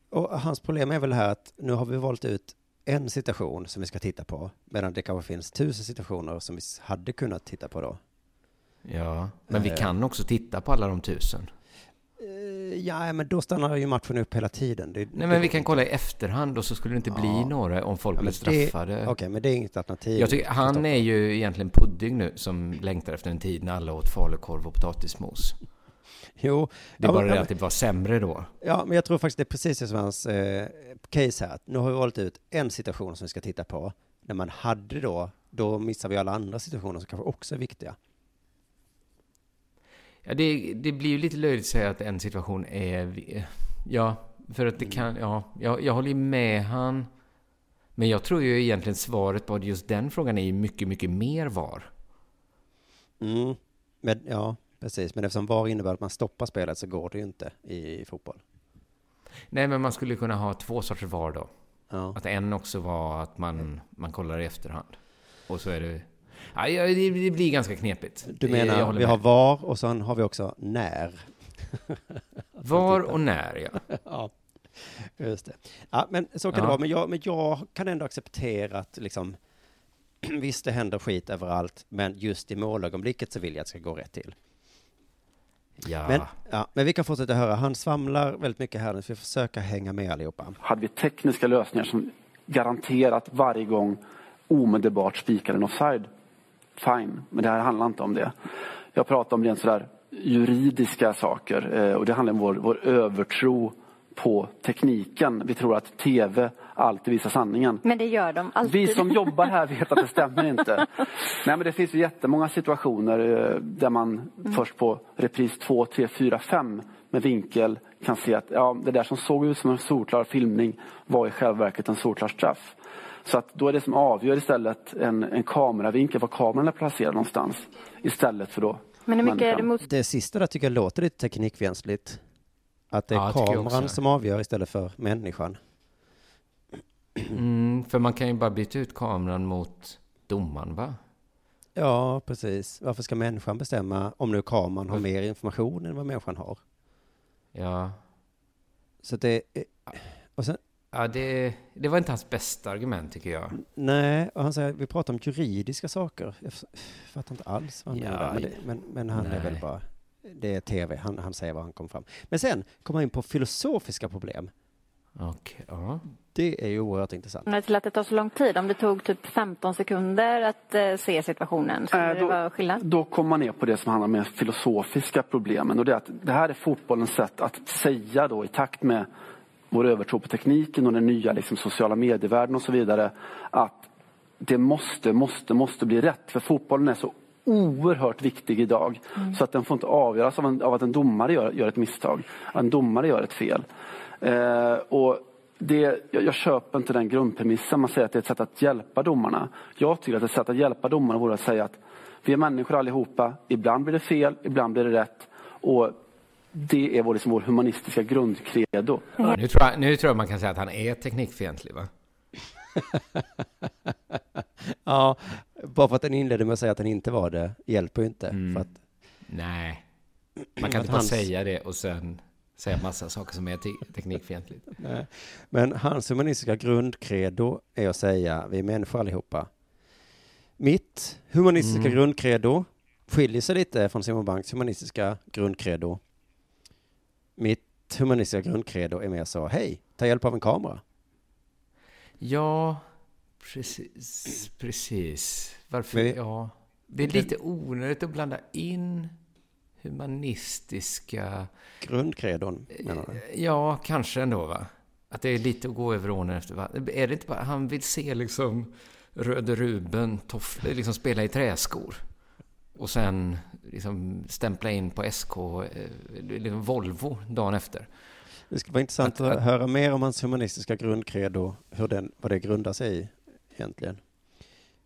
och hans problem är väl här att nu har vi valt ut en situation som vi ska titta på, medan det kanske finns tusen situationer som vi hade kunnat titta på då. Ja, men vi Eh. kan också titta på alla de tusen. Eh, Ja, men då stannar ju matchen upp hela tiden. Det, Nej, det men vi kan inte. kolla i efterhand och så skulle det inte bli Ja. några om folk Ja, blev straffade. Okej, men det är inget alternativ. Jag tycker, han är ju egentligen pudding nu som längtar efter en tid när alla åt falukorv och potatismos. Jo, Det är ja, bara men- det ja, att det var sämre då. Ja, men jag tror faktiskt det är precis det som hans eh, case här. Nu har vi valt ut en situation som vi ska titta på. När man hade då, då missar vi alla andra situationer som kanske också är viktiga. Ja, det, det blir ju lite löjligt att säga att en situation är... Ja, för att det kan... Ja, jag, jag håller ju med han. Men jag tror ju egentligen svaret på just den frågan är ju mycket, mycket mer var. Mm. Men, ja, precis. Men eftersom VAR innebär att man stoppar spelet så går det ju inte i fotboll. Nej, men man skulle kunna ha två sorters var då. Ja. Att en också var att man, man kollar i efterhand. Och så är det... Ja, det, det blir ganska knepigt. Du menar, vi med. har VAR och sen har vi också när. Var och när, ja. ja, just det. Ja, men så kan Ja. det vara. Men jag, men jag kan ändå acceptera att liksom, visst det händer skit överallt, men just i målögonblicket så vill jag att det ska gå rätt till. Ja. Men, ja, men vi kan fortsätta höra. Han svamlar väldigt mycket här nu, så vi får försöka hänga med allihopa. Hade vi tekniska lösningar som garanterat varje gång omedelbart spikar en offside, fine. Men det här handlar inte om det. Jag pratar om rent sådär juridiska saker eh, och det handlar om vår, vår övertro på tekniken. Vi tror att tv alltid visa sanningen. Men det gör de alltid. Vi som jobbar här vet att det stämmer inte. Nej, men det finns ju jättemånga situationer eh, där man Mm. först på repris 2, 3, 4, 5 med vinkel kan se att ja, det där som såg ut som en solklar filmning var i själva verket en solklar straff. Så att då är det som avgör istället en, en kameravinkel, var kameran är placerad någonstans. Istället för då Men hur mycket är det människan. mot... Det sista där tycker jag låter lite teknikfientligt. Att det är Ja, kameran som avgör istället för människan. Mm, för man kan ju bara byta ut kameran mot domaren, va? Ja, precis. Varför ska människan bestämma om nu kameran har mer information än vad människan har? Ja. Så det är, och sen, Ja, det, det var inte hans bästa argument, tycker jag. nej, och han säger, vi pratar om juridiska saker. Jag fattar inte alls vad han Ja, menar. Men, men, han är väl nej. bara, det är tv, han, han säger vad han kom fram. Men sen kommer han in på filosofiska problem. Okej, ja. Det är ju oerhört intressant. Men till att det tar så lång tid, om det tog typ 15 sekunder att eh, se situationen, skulle det då- vara skillnad? Då kommer man ner på det som handlar om de filosofiska problemen. Och det, är att det här är fotbollens sätt att säga då i takt med vår övertro på tekniken och den nya liksom, sociala medievärlden och så vidare. Att det måste, måste, måste bli rätt. För fotbollen är så oerhört viktig idag. Så att den får inte avgöras av, en, av att en domare gör, gör ett misstag. En domare gör ett fel. Eh, och det, jag, jag köper inte den grundpremissen. Man säger att det är ett sätt att hjälpa domarna. Jag tycker att ett sätt att hjälpa domarna vore att säga att vi är människor allihopa. Ibland blir det fel, ibland blir det rätt. Och det är vår, liksom, vår humanistiska grundcredo. Nu, tror jag, nu tror jag man kan säga att han är teknikfientlig, va? Ja, bara för att den inledde med att säga att den inte var det, hjälper ju inte. Mm. För att, Nej. Man kan inte bara hans- säga det och sen säga massa saker som är te- teknikfientligt. nej. Men hans humanistiska grundcredo är att säga, vi är människor allihopa. Mitt humanistiska Mm. grundcredo skiljer sig lite från Simon Banks humanistiska grundcredo. Mitt humanistiska grundcredo är mer så, hej, ta hjälp av en kamera. Ja, precis. Precis. Varför? Men Ja. Det är lite onödigt att blanda in humanistiska... Grundcredon, menar du? Ja, kanske ändå, va? Att det är lite att gå över ånen efter vatten. Är det inte bara... Han vill se liksom Röde Ruben toff, liksom spela i träskor. Och sen liksom stämpla in på SK, eh, liksom Volvo, dagen efter. Det skulle vara intressant Att- att, höra mer om hans humanistiska grundcredo, hur den, vad det grundar sig i egentligen.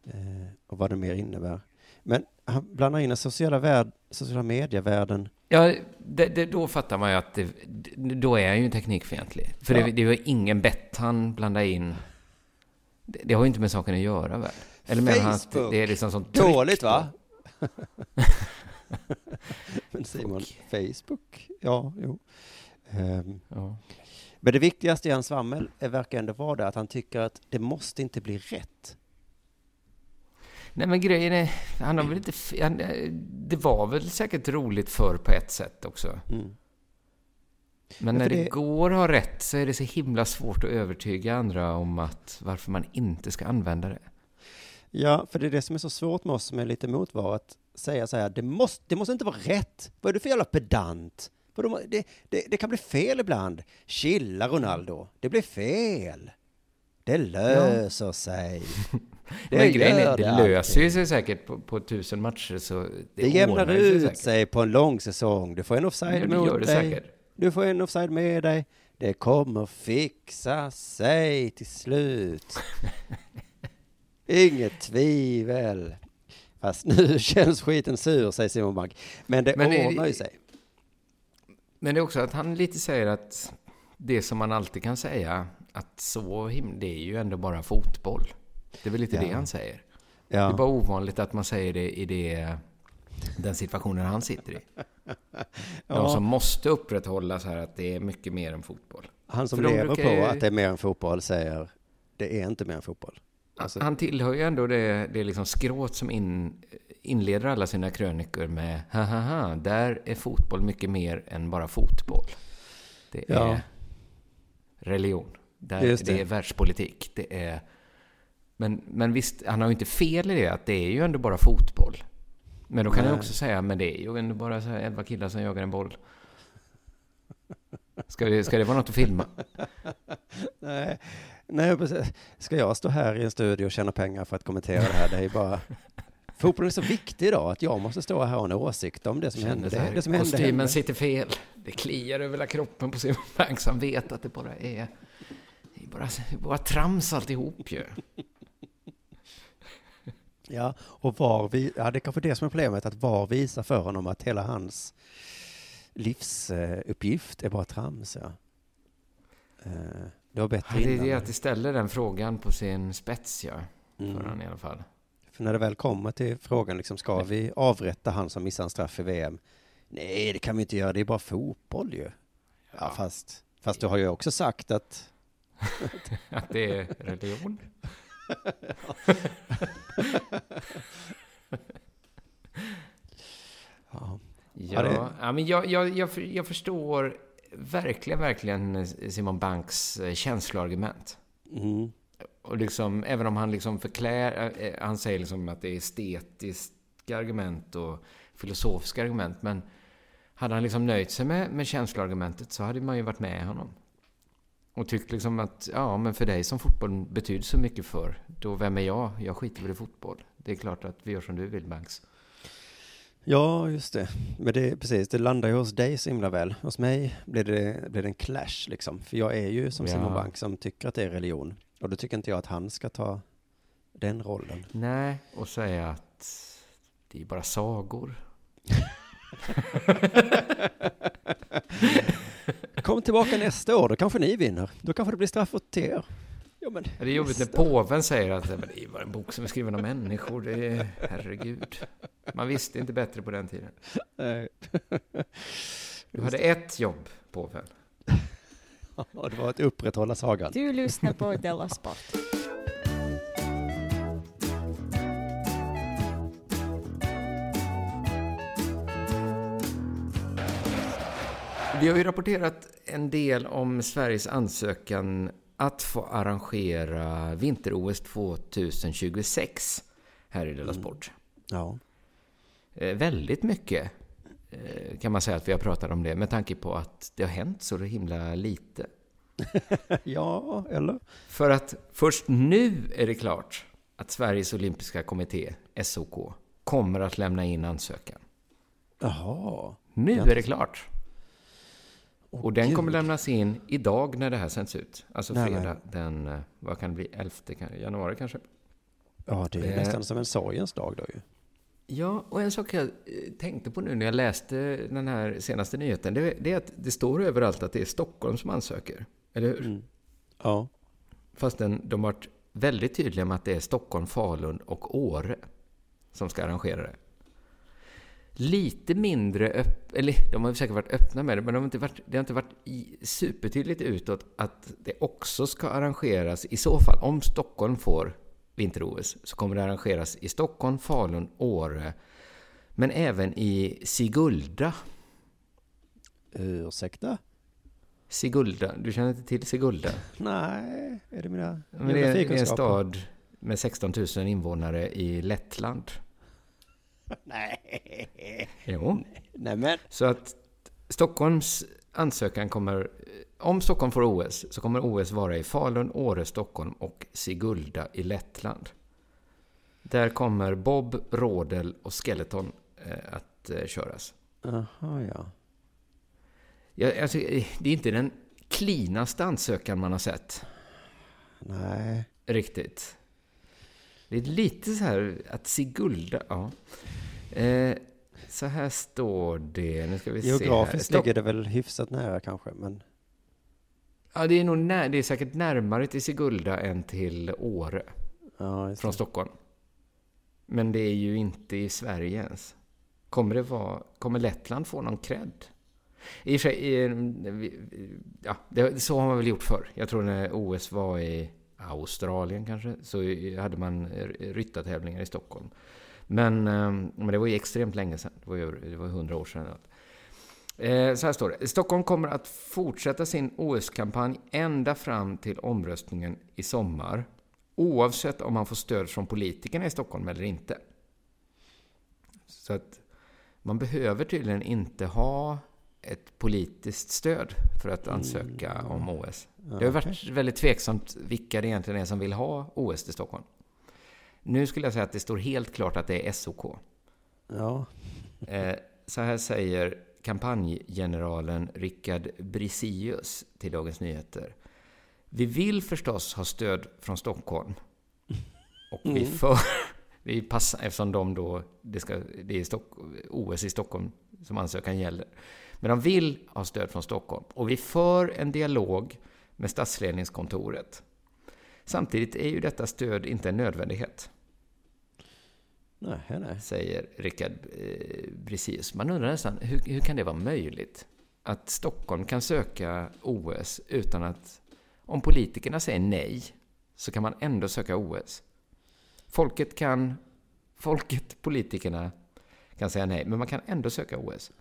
Eh, och vad det mer innebär. Men han blandar in den sociala, värld, sociala medievärlden. Ja, det, det, då fattar man ju att det, då är han ju teknikfientlig. För Ja. det, det var ingen bett han blandar in. Det, det har ju inte med saken att göra väl? Eller menar han att det är liksom sånt Dåligt va? Men Simon, Facebook? Ja, jo. Ehm, Ja. men det viktigaste i hans svammel är- verkar ändå vara det att han tycker att det måste inte bli rätt. Nej men grejen är, han har väl inte... Han, eh, det var väl säkert roligt förr på ett sätt också. Mm. Men Ja, när det, det- går att ha rätt så är det så himla svårt att övertyga andra om att varför man inte ska använda det. Ja, för det är det som är så svårt med oss som är lite emot var att säga så här, det måste, det måste inte vara rätt. Vad är du för jävla pedant? Det, det, det kan bli fel ibland. Chilla Ronaldo, det blir fel. Det löser sig. Det men grejen är, det alltid. löser ju sig säkert på, på tusen matcher så det, Det jämnar ut säkert. sig på en lång säsong. Du får en offside Ja, det mot det dig. säkert. Du får en offside med dig. Det kommer fixa sig till slut. Inget tvivel. Fast nu känns skiten sur, säger Simon Bank. Men det Men ordnar ju sig. Men det är också att han lite säger att det som man alltid kan säga, att så him- det är ju ändå bara fotboll. Det är väl lite Ja. det han säger. Det är Ja. bara ovanligt att man säger det i det, den situationen han sitter i. De Ja. som måste upprätthålla så här att det är mycket mer än fotboll. Han som För de lever brukar på att det är mer än fotboll säger det är inte mer än fotboll. Alltså, Han tillhör ju ändå det, det liksom skråt som in, inleder alla sina krönikor med ha ha ha, där är fotboll mycket mer än bara fotboll. Det är Ja. religion. Där, det. det. är världspolitik. Det är... Men, men visst, han har ju inte fel i det, att det är ju ändå bara fotboll. Men då kan Nej. jag också säga, men det är ju ändå bara så här elva killar som jagar en boll. Ska det, ska det vara något att filma? nej, Nej, precis. Ska jag stå här i en studio och tjäna pengar för att kommentera det här? Det är ju bara... Fotbollen är så viktig idag att jag måste stå här och ha en åsikt om det som hände. Det, det som hände, Kostymen hände. sitter fel. Det kliar över hela kroppen på Simon Banks. Han vet att det bara är... Det är bara, bara trams alltihop ju. Ja, och var vi, ja, det är kanske det som är problemet, att VAR visar för honom att hela hans livsuppgift är bara trams. Ja. Eh, Det var bättre Ja, det är innan. det att det ställer den frågan på sin spets, ja. För Mm. han i alla fall. För när det väl kommer till frågan, liksom, ska vi avrätta han som missar en straff i VM? Nej, det kan vi inte göra, det är bara fotboll ju. Ja, fast, fast du har ju också sagt att Att det är religion. Ja, Ja, det- ja men jag, jag, jag, jag förstår verkligen, verkligen Simon Banks eh, känsloargument. mm, Och liksom, även om han liksom förklär, eh, han säger liksom att det är estetiska argument och filosofiska argument, men hade han liksom nöjt sig med, med känsloargumentet så hade man ju varit med honom. Och tyckt liksom att, ja men för dig som fotboll betyder så mycket för, då vem är jag? Jag skiter väl i fotboll. Det är klart att vi gör som du vill Banks. ja, just det. Men det precis, det landar ju hos dig så himla väl. Hos mig blir det, blir det en clash liksom. För jag är ju som Ja. Simon Bank som tycker att det är religion. Och då tycker inte jag att han ska ta den rollen. Nej, och säga att det är bara sagor. Kom tillbaka nästa år, då kanske ni vinner. Då kanske det blir straff åt er. Ja, men Det är jobbigt när påven säger att "Men det är bara en bok som är skriven av människor. Det är, herregud. Man visste inte bättre på den tiden. Nej. Du hade ett jobb, påven. Ja, det var att upprätthålla sagan. Du lyssnar på Della Sport. Vi har ju rapporterat en del om Sveriges ansökan att få arrangera vinter-OS 2026 här i Della Sport. Ja. Eh, väldigt mycket eh, kan man säga att vi har pratat om det med tanke på att det har hänt så himla lite. ja, eller? För att först nu är det klart att Sveriges olympiska kommitté, SOK, kommer att lämna in ansökan. Jaha. Nu är det klart. Åh, Och den gud. kommer lämnas in idag när det här sänds ut. Alltså Nej, fredag den, eh, vad kan det bli, 11 kan- januari kanske? Ja, det är Eh. nästan som en sorgens dag då ju. Ja, och en sak jag eh, tänkte på nu när jag läste den här senaste nyheten, det, det är att det står överallt att det är Stockholm som ansöker. Eller hur? Mm. Ja. Fastän de har varit väldigt tydliga med att det är Stockholm, Falun och Åre som ska arrangera det. Lite mindre öpp, eller de har säkert varit öppna med det, men de har inte varit, det har inte varit supertydligt utåt att det också ska arrangeras, i så fall, om Stockholm får vinter-OS, så kommer det arrangeras i Stockholm, Falun, Åre, men även i Sigulda. Ursäkta? Sigulda, du känner inte till Sigulda? Nej, är det mina Men det, är, en stad med 16 000 invånare i Lettland. Nej. Jo. Nej men. Så att Stockholms ansökan kommer... Om Stockholm får OS så kommer OS vara i Falun, Åre, Stockholm och Sigulda i Lettland. Där kommer bob, rodel och skeleton eh, att eh, köras. Jaha, ja. Ja, alltså, det är inte den klinaste ansökan man har sett. Nej. Riktigt. Det är lite så här att Sigulda, ja. Eh, så här står det, nu ska vi se här. Geografiskt ligger det väl hyfsat nära kanske, men Ja, det är nog när, det är säkert närmare till Sigulda än till Åre ja, från. Stockholm. Men det är ju inte i Sverige ens. Kommer det vara, kommer Lettland få någon cred? I och för sig, eh, ja, det, så har man väl gjort förr. Jag tror när OS var i Australien kanske, så hade man ryttartävlingar i Stockholm. Men, eh, men det var ju extremt länge sedan. Det var ju det var 100 år sedan. Eh, så här står det. Stockholm kommer att fortsätta sin OS-kampanj ända fram till omröstningen i sommar. Oavsett om man får stöd från politikerna i Stockholm eller inte. Så att man behöver tydligen inte ha ett politiskt stöd för att ansöka om OS. Det har varit väldigt tveksamt vilka det egentligen är som vill ha OS till Stockholm. Nu skulle jag säga att det står helt klart att det är SOK. Ja. Eh, så här säger kampanjgeneralen Rickard Brisius till Dagens Nyheter. Vi vill förstås ha stöd från Stockholm. Och vi för... Vi passar, eftersom de då, det, ska, det är Stock, OS i Stockholm som ansökan gäller. Men de vill ha stöd från Stockholm. Och vi för en dialog med statsledningskontoret. Samtidigt är ju detta stöd inte en nödvändighet Nej, nej. säger Rickard eh, Brisius. Man undrar nästan, hur, hur kan det vara möjligt? Att Stockholm kan söka OS utan att... Om politikerna säger nej, så kan man ändå söka OS. Folket kan... Folket, politikerna, kan säga nej, men man kan ändå söka OS.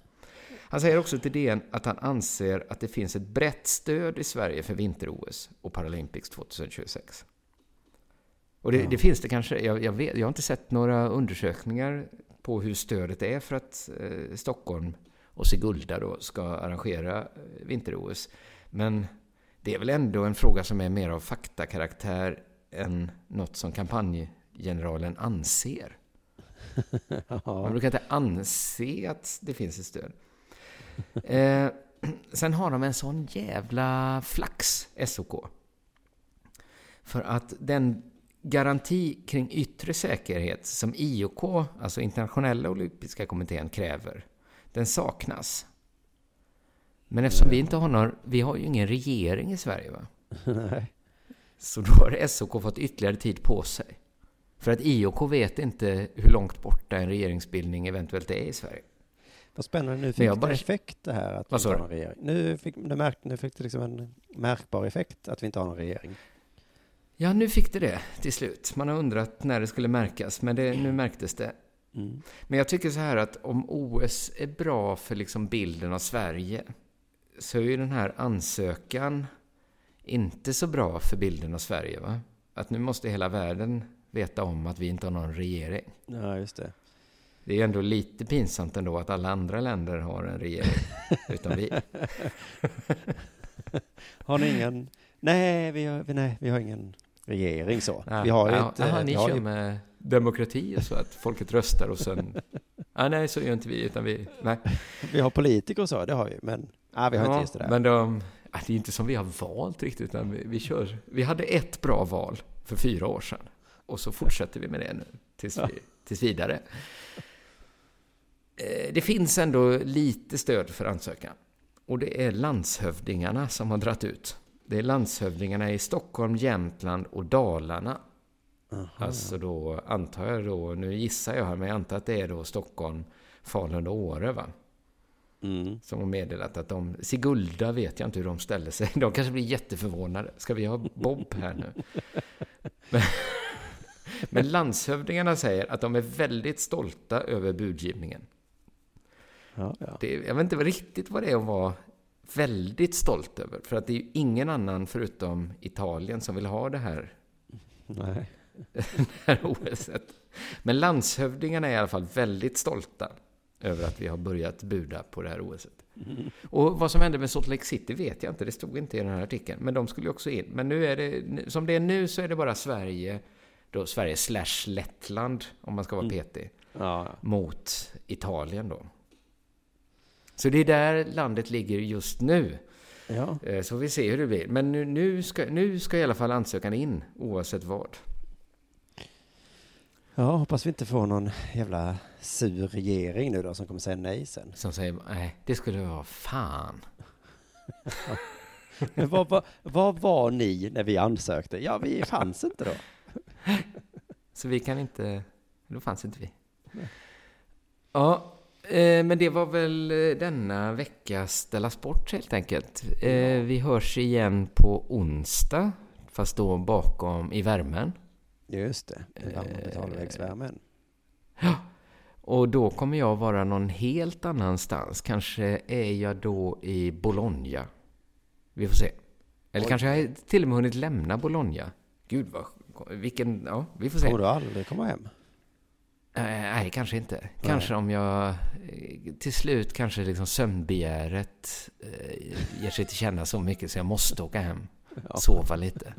Han säger också till DN att han anser att det finns ett brett stöd i Sverige för vinter-OS och Paralympics 2026. Och det, det finns det kanske. Jag, jag, vet, jag har inte sett några undersökningar på hur stödet är för att eh, Stockholm och Sigulda då ska arrangera eh, vinter-OS. Men det är väl ändå en fråga som är mer av faktakaraktär än något som kampanjgeneralen anser. Man brukar inte anse att det finns ett stöd. Eh, sen har de en sån jävla flax, SOK. För att den garanti kring yttre säkerhet som IOK, alltså Internationella Olympiska Kommittén, kräver, den saknas. Men eftersom vi inte har någon, vi har ju ingen regering i Sverige va? nej. Så då har SOK fått ytterligare tid på sig. För att IOK vet inte hur långt borta en regeringsbildning eventuellt är i Sverige. Vad spännande, nu fick jag det bara- effekt det här att vi inte har någon regering. Nu fick det, märk, nu fick det liksom en märkbar effekt att vi inte har någon regering. Ja, nu fick det det till slut. Man har undrat när det skulle märkas, men det, nu märktes det. Mm. Men jag tycker så här att om OS är bra för liksom bilden av Sverige så är ju den här ansökan inte så bra för bilden av Sverige. Va? Att nu måste hela världen veta om att vi inte har någon regering. Ja, just det. Det är ju ändå lite pinsamt ändå att alla andra länder har en regering, utan vi. Har ni ingen? Nej, vi har, nej, vi har ingen regering så. Ja, vi har ju ja, inte... aha, ni vi har kör med demokrati och så, att folket röstar och sen... Ah, nej, så gör inte vi, utan vi... Nej. vi har politiker och så, det har vi. Men ah, vi har inte just det där. Men de, ah, det är inte som vi har valt riktigt, utan vi, vi kör... Vi hade ett bra val för fyra år sedan. Och så fortsätter vi med det nu, tills, vi, tills vidare. Eh, Det finns ändå lite stöd för ansökan. Och det är landshövdingarna som har dratt ut. Det är landshövdingarna i Stockholm, Jämtland och Dalarna. Alltså då antar jag då, nu gissar jag här, men jag antar att det är då Stockholm, Falun och Åre va? Mm. Som har meddelat att de, Sigulda vet jag inte hur de ställer sig. De kanske blir jätteförvånade. Ska vi ha Bob här nu? Men, men landshövdingarna säger att de är väldigt stolta över budgivningen. Ja, ja. Det, jag vet inte riktigt vad det är att vara väldigt stolt över. För att det är ju ingen annan förutom Italien som vill ha det här, Nej. det här OSet. Men landshövdingarna är i alla fall väldigt stolta över att vi har börjat buda på det här OSet. Och vad som hände med Salt Lake City vet jag inte, det stod inte i den här artikeln. Men de skulle ju också in. Men nu är det, som det är nu så är det bara Sverige, då Sverige slash Lettland, om man ska vara petig, Ja, ja. mot Italien då. Så det är där landet ligger just nu. ja. Eh, Så vi ser hur det blir. Men nu, nu, ska, nu ska i alla fall ansökan in, oavsett vad. Ja, hoppas vi inte får någon jävla sur regering nu då som kommer säga nej sen. Som säger, nej, det skulle vara fan. Men vad, vad, vad var ni när vi ansökte? Ja, vi fanns inte då. Så vi kan inte... Då fanns inte vi. Ja, men det var väl eh, denna veckas Ställa Sport helt enkelt. Eh, Vi hörs igen på onsdag, fast då bakom i värmen. Just det, den gamla betalvägsvärmen. Och då kommer jag vara någon helt annanstans. Kanske är jag då i Bologna. Vi får se. Eller kanske jag till och med hunnit lämna Bologna. Gud vad... Vilken... Ja, vi får se. Kommer du aldrig komma hem? Eh, nej, kanske inte. Kanske om jag eh, till slut kanske liksom sömnbegäret eh, ger sig till känna så mycket så jag måste åka hem. Ja. Sova lite.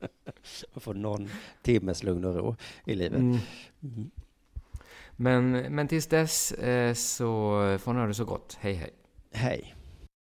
Och få någon timmes lugn och ro i livet. Mm. Mm. Men, men tills dess eh, så får ni ha det så gott. Hej hej. Hej.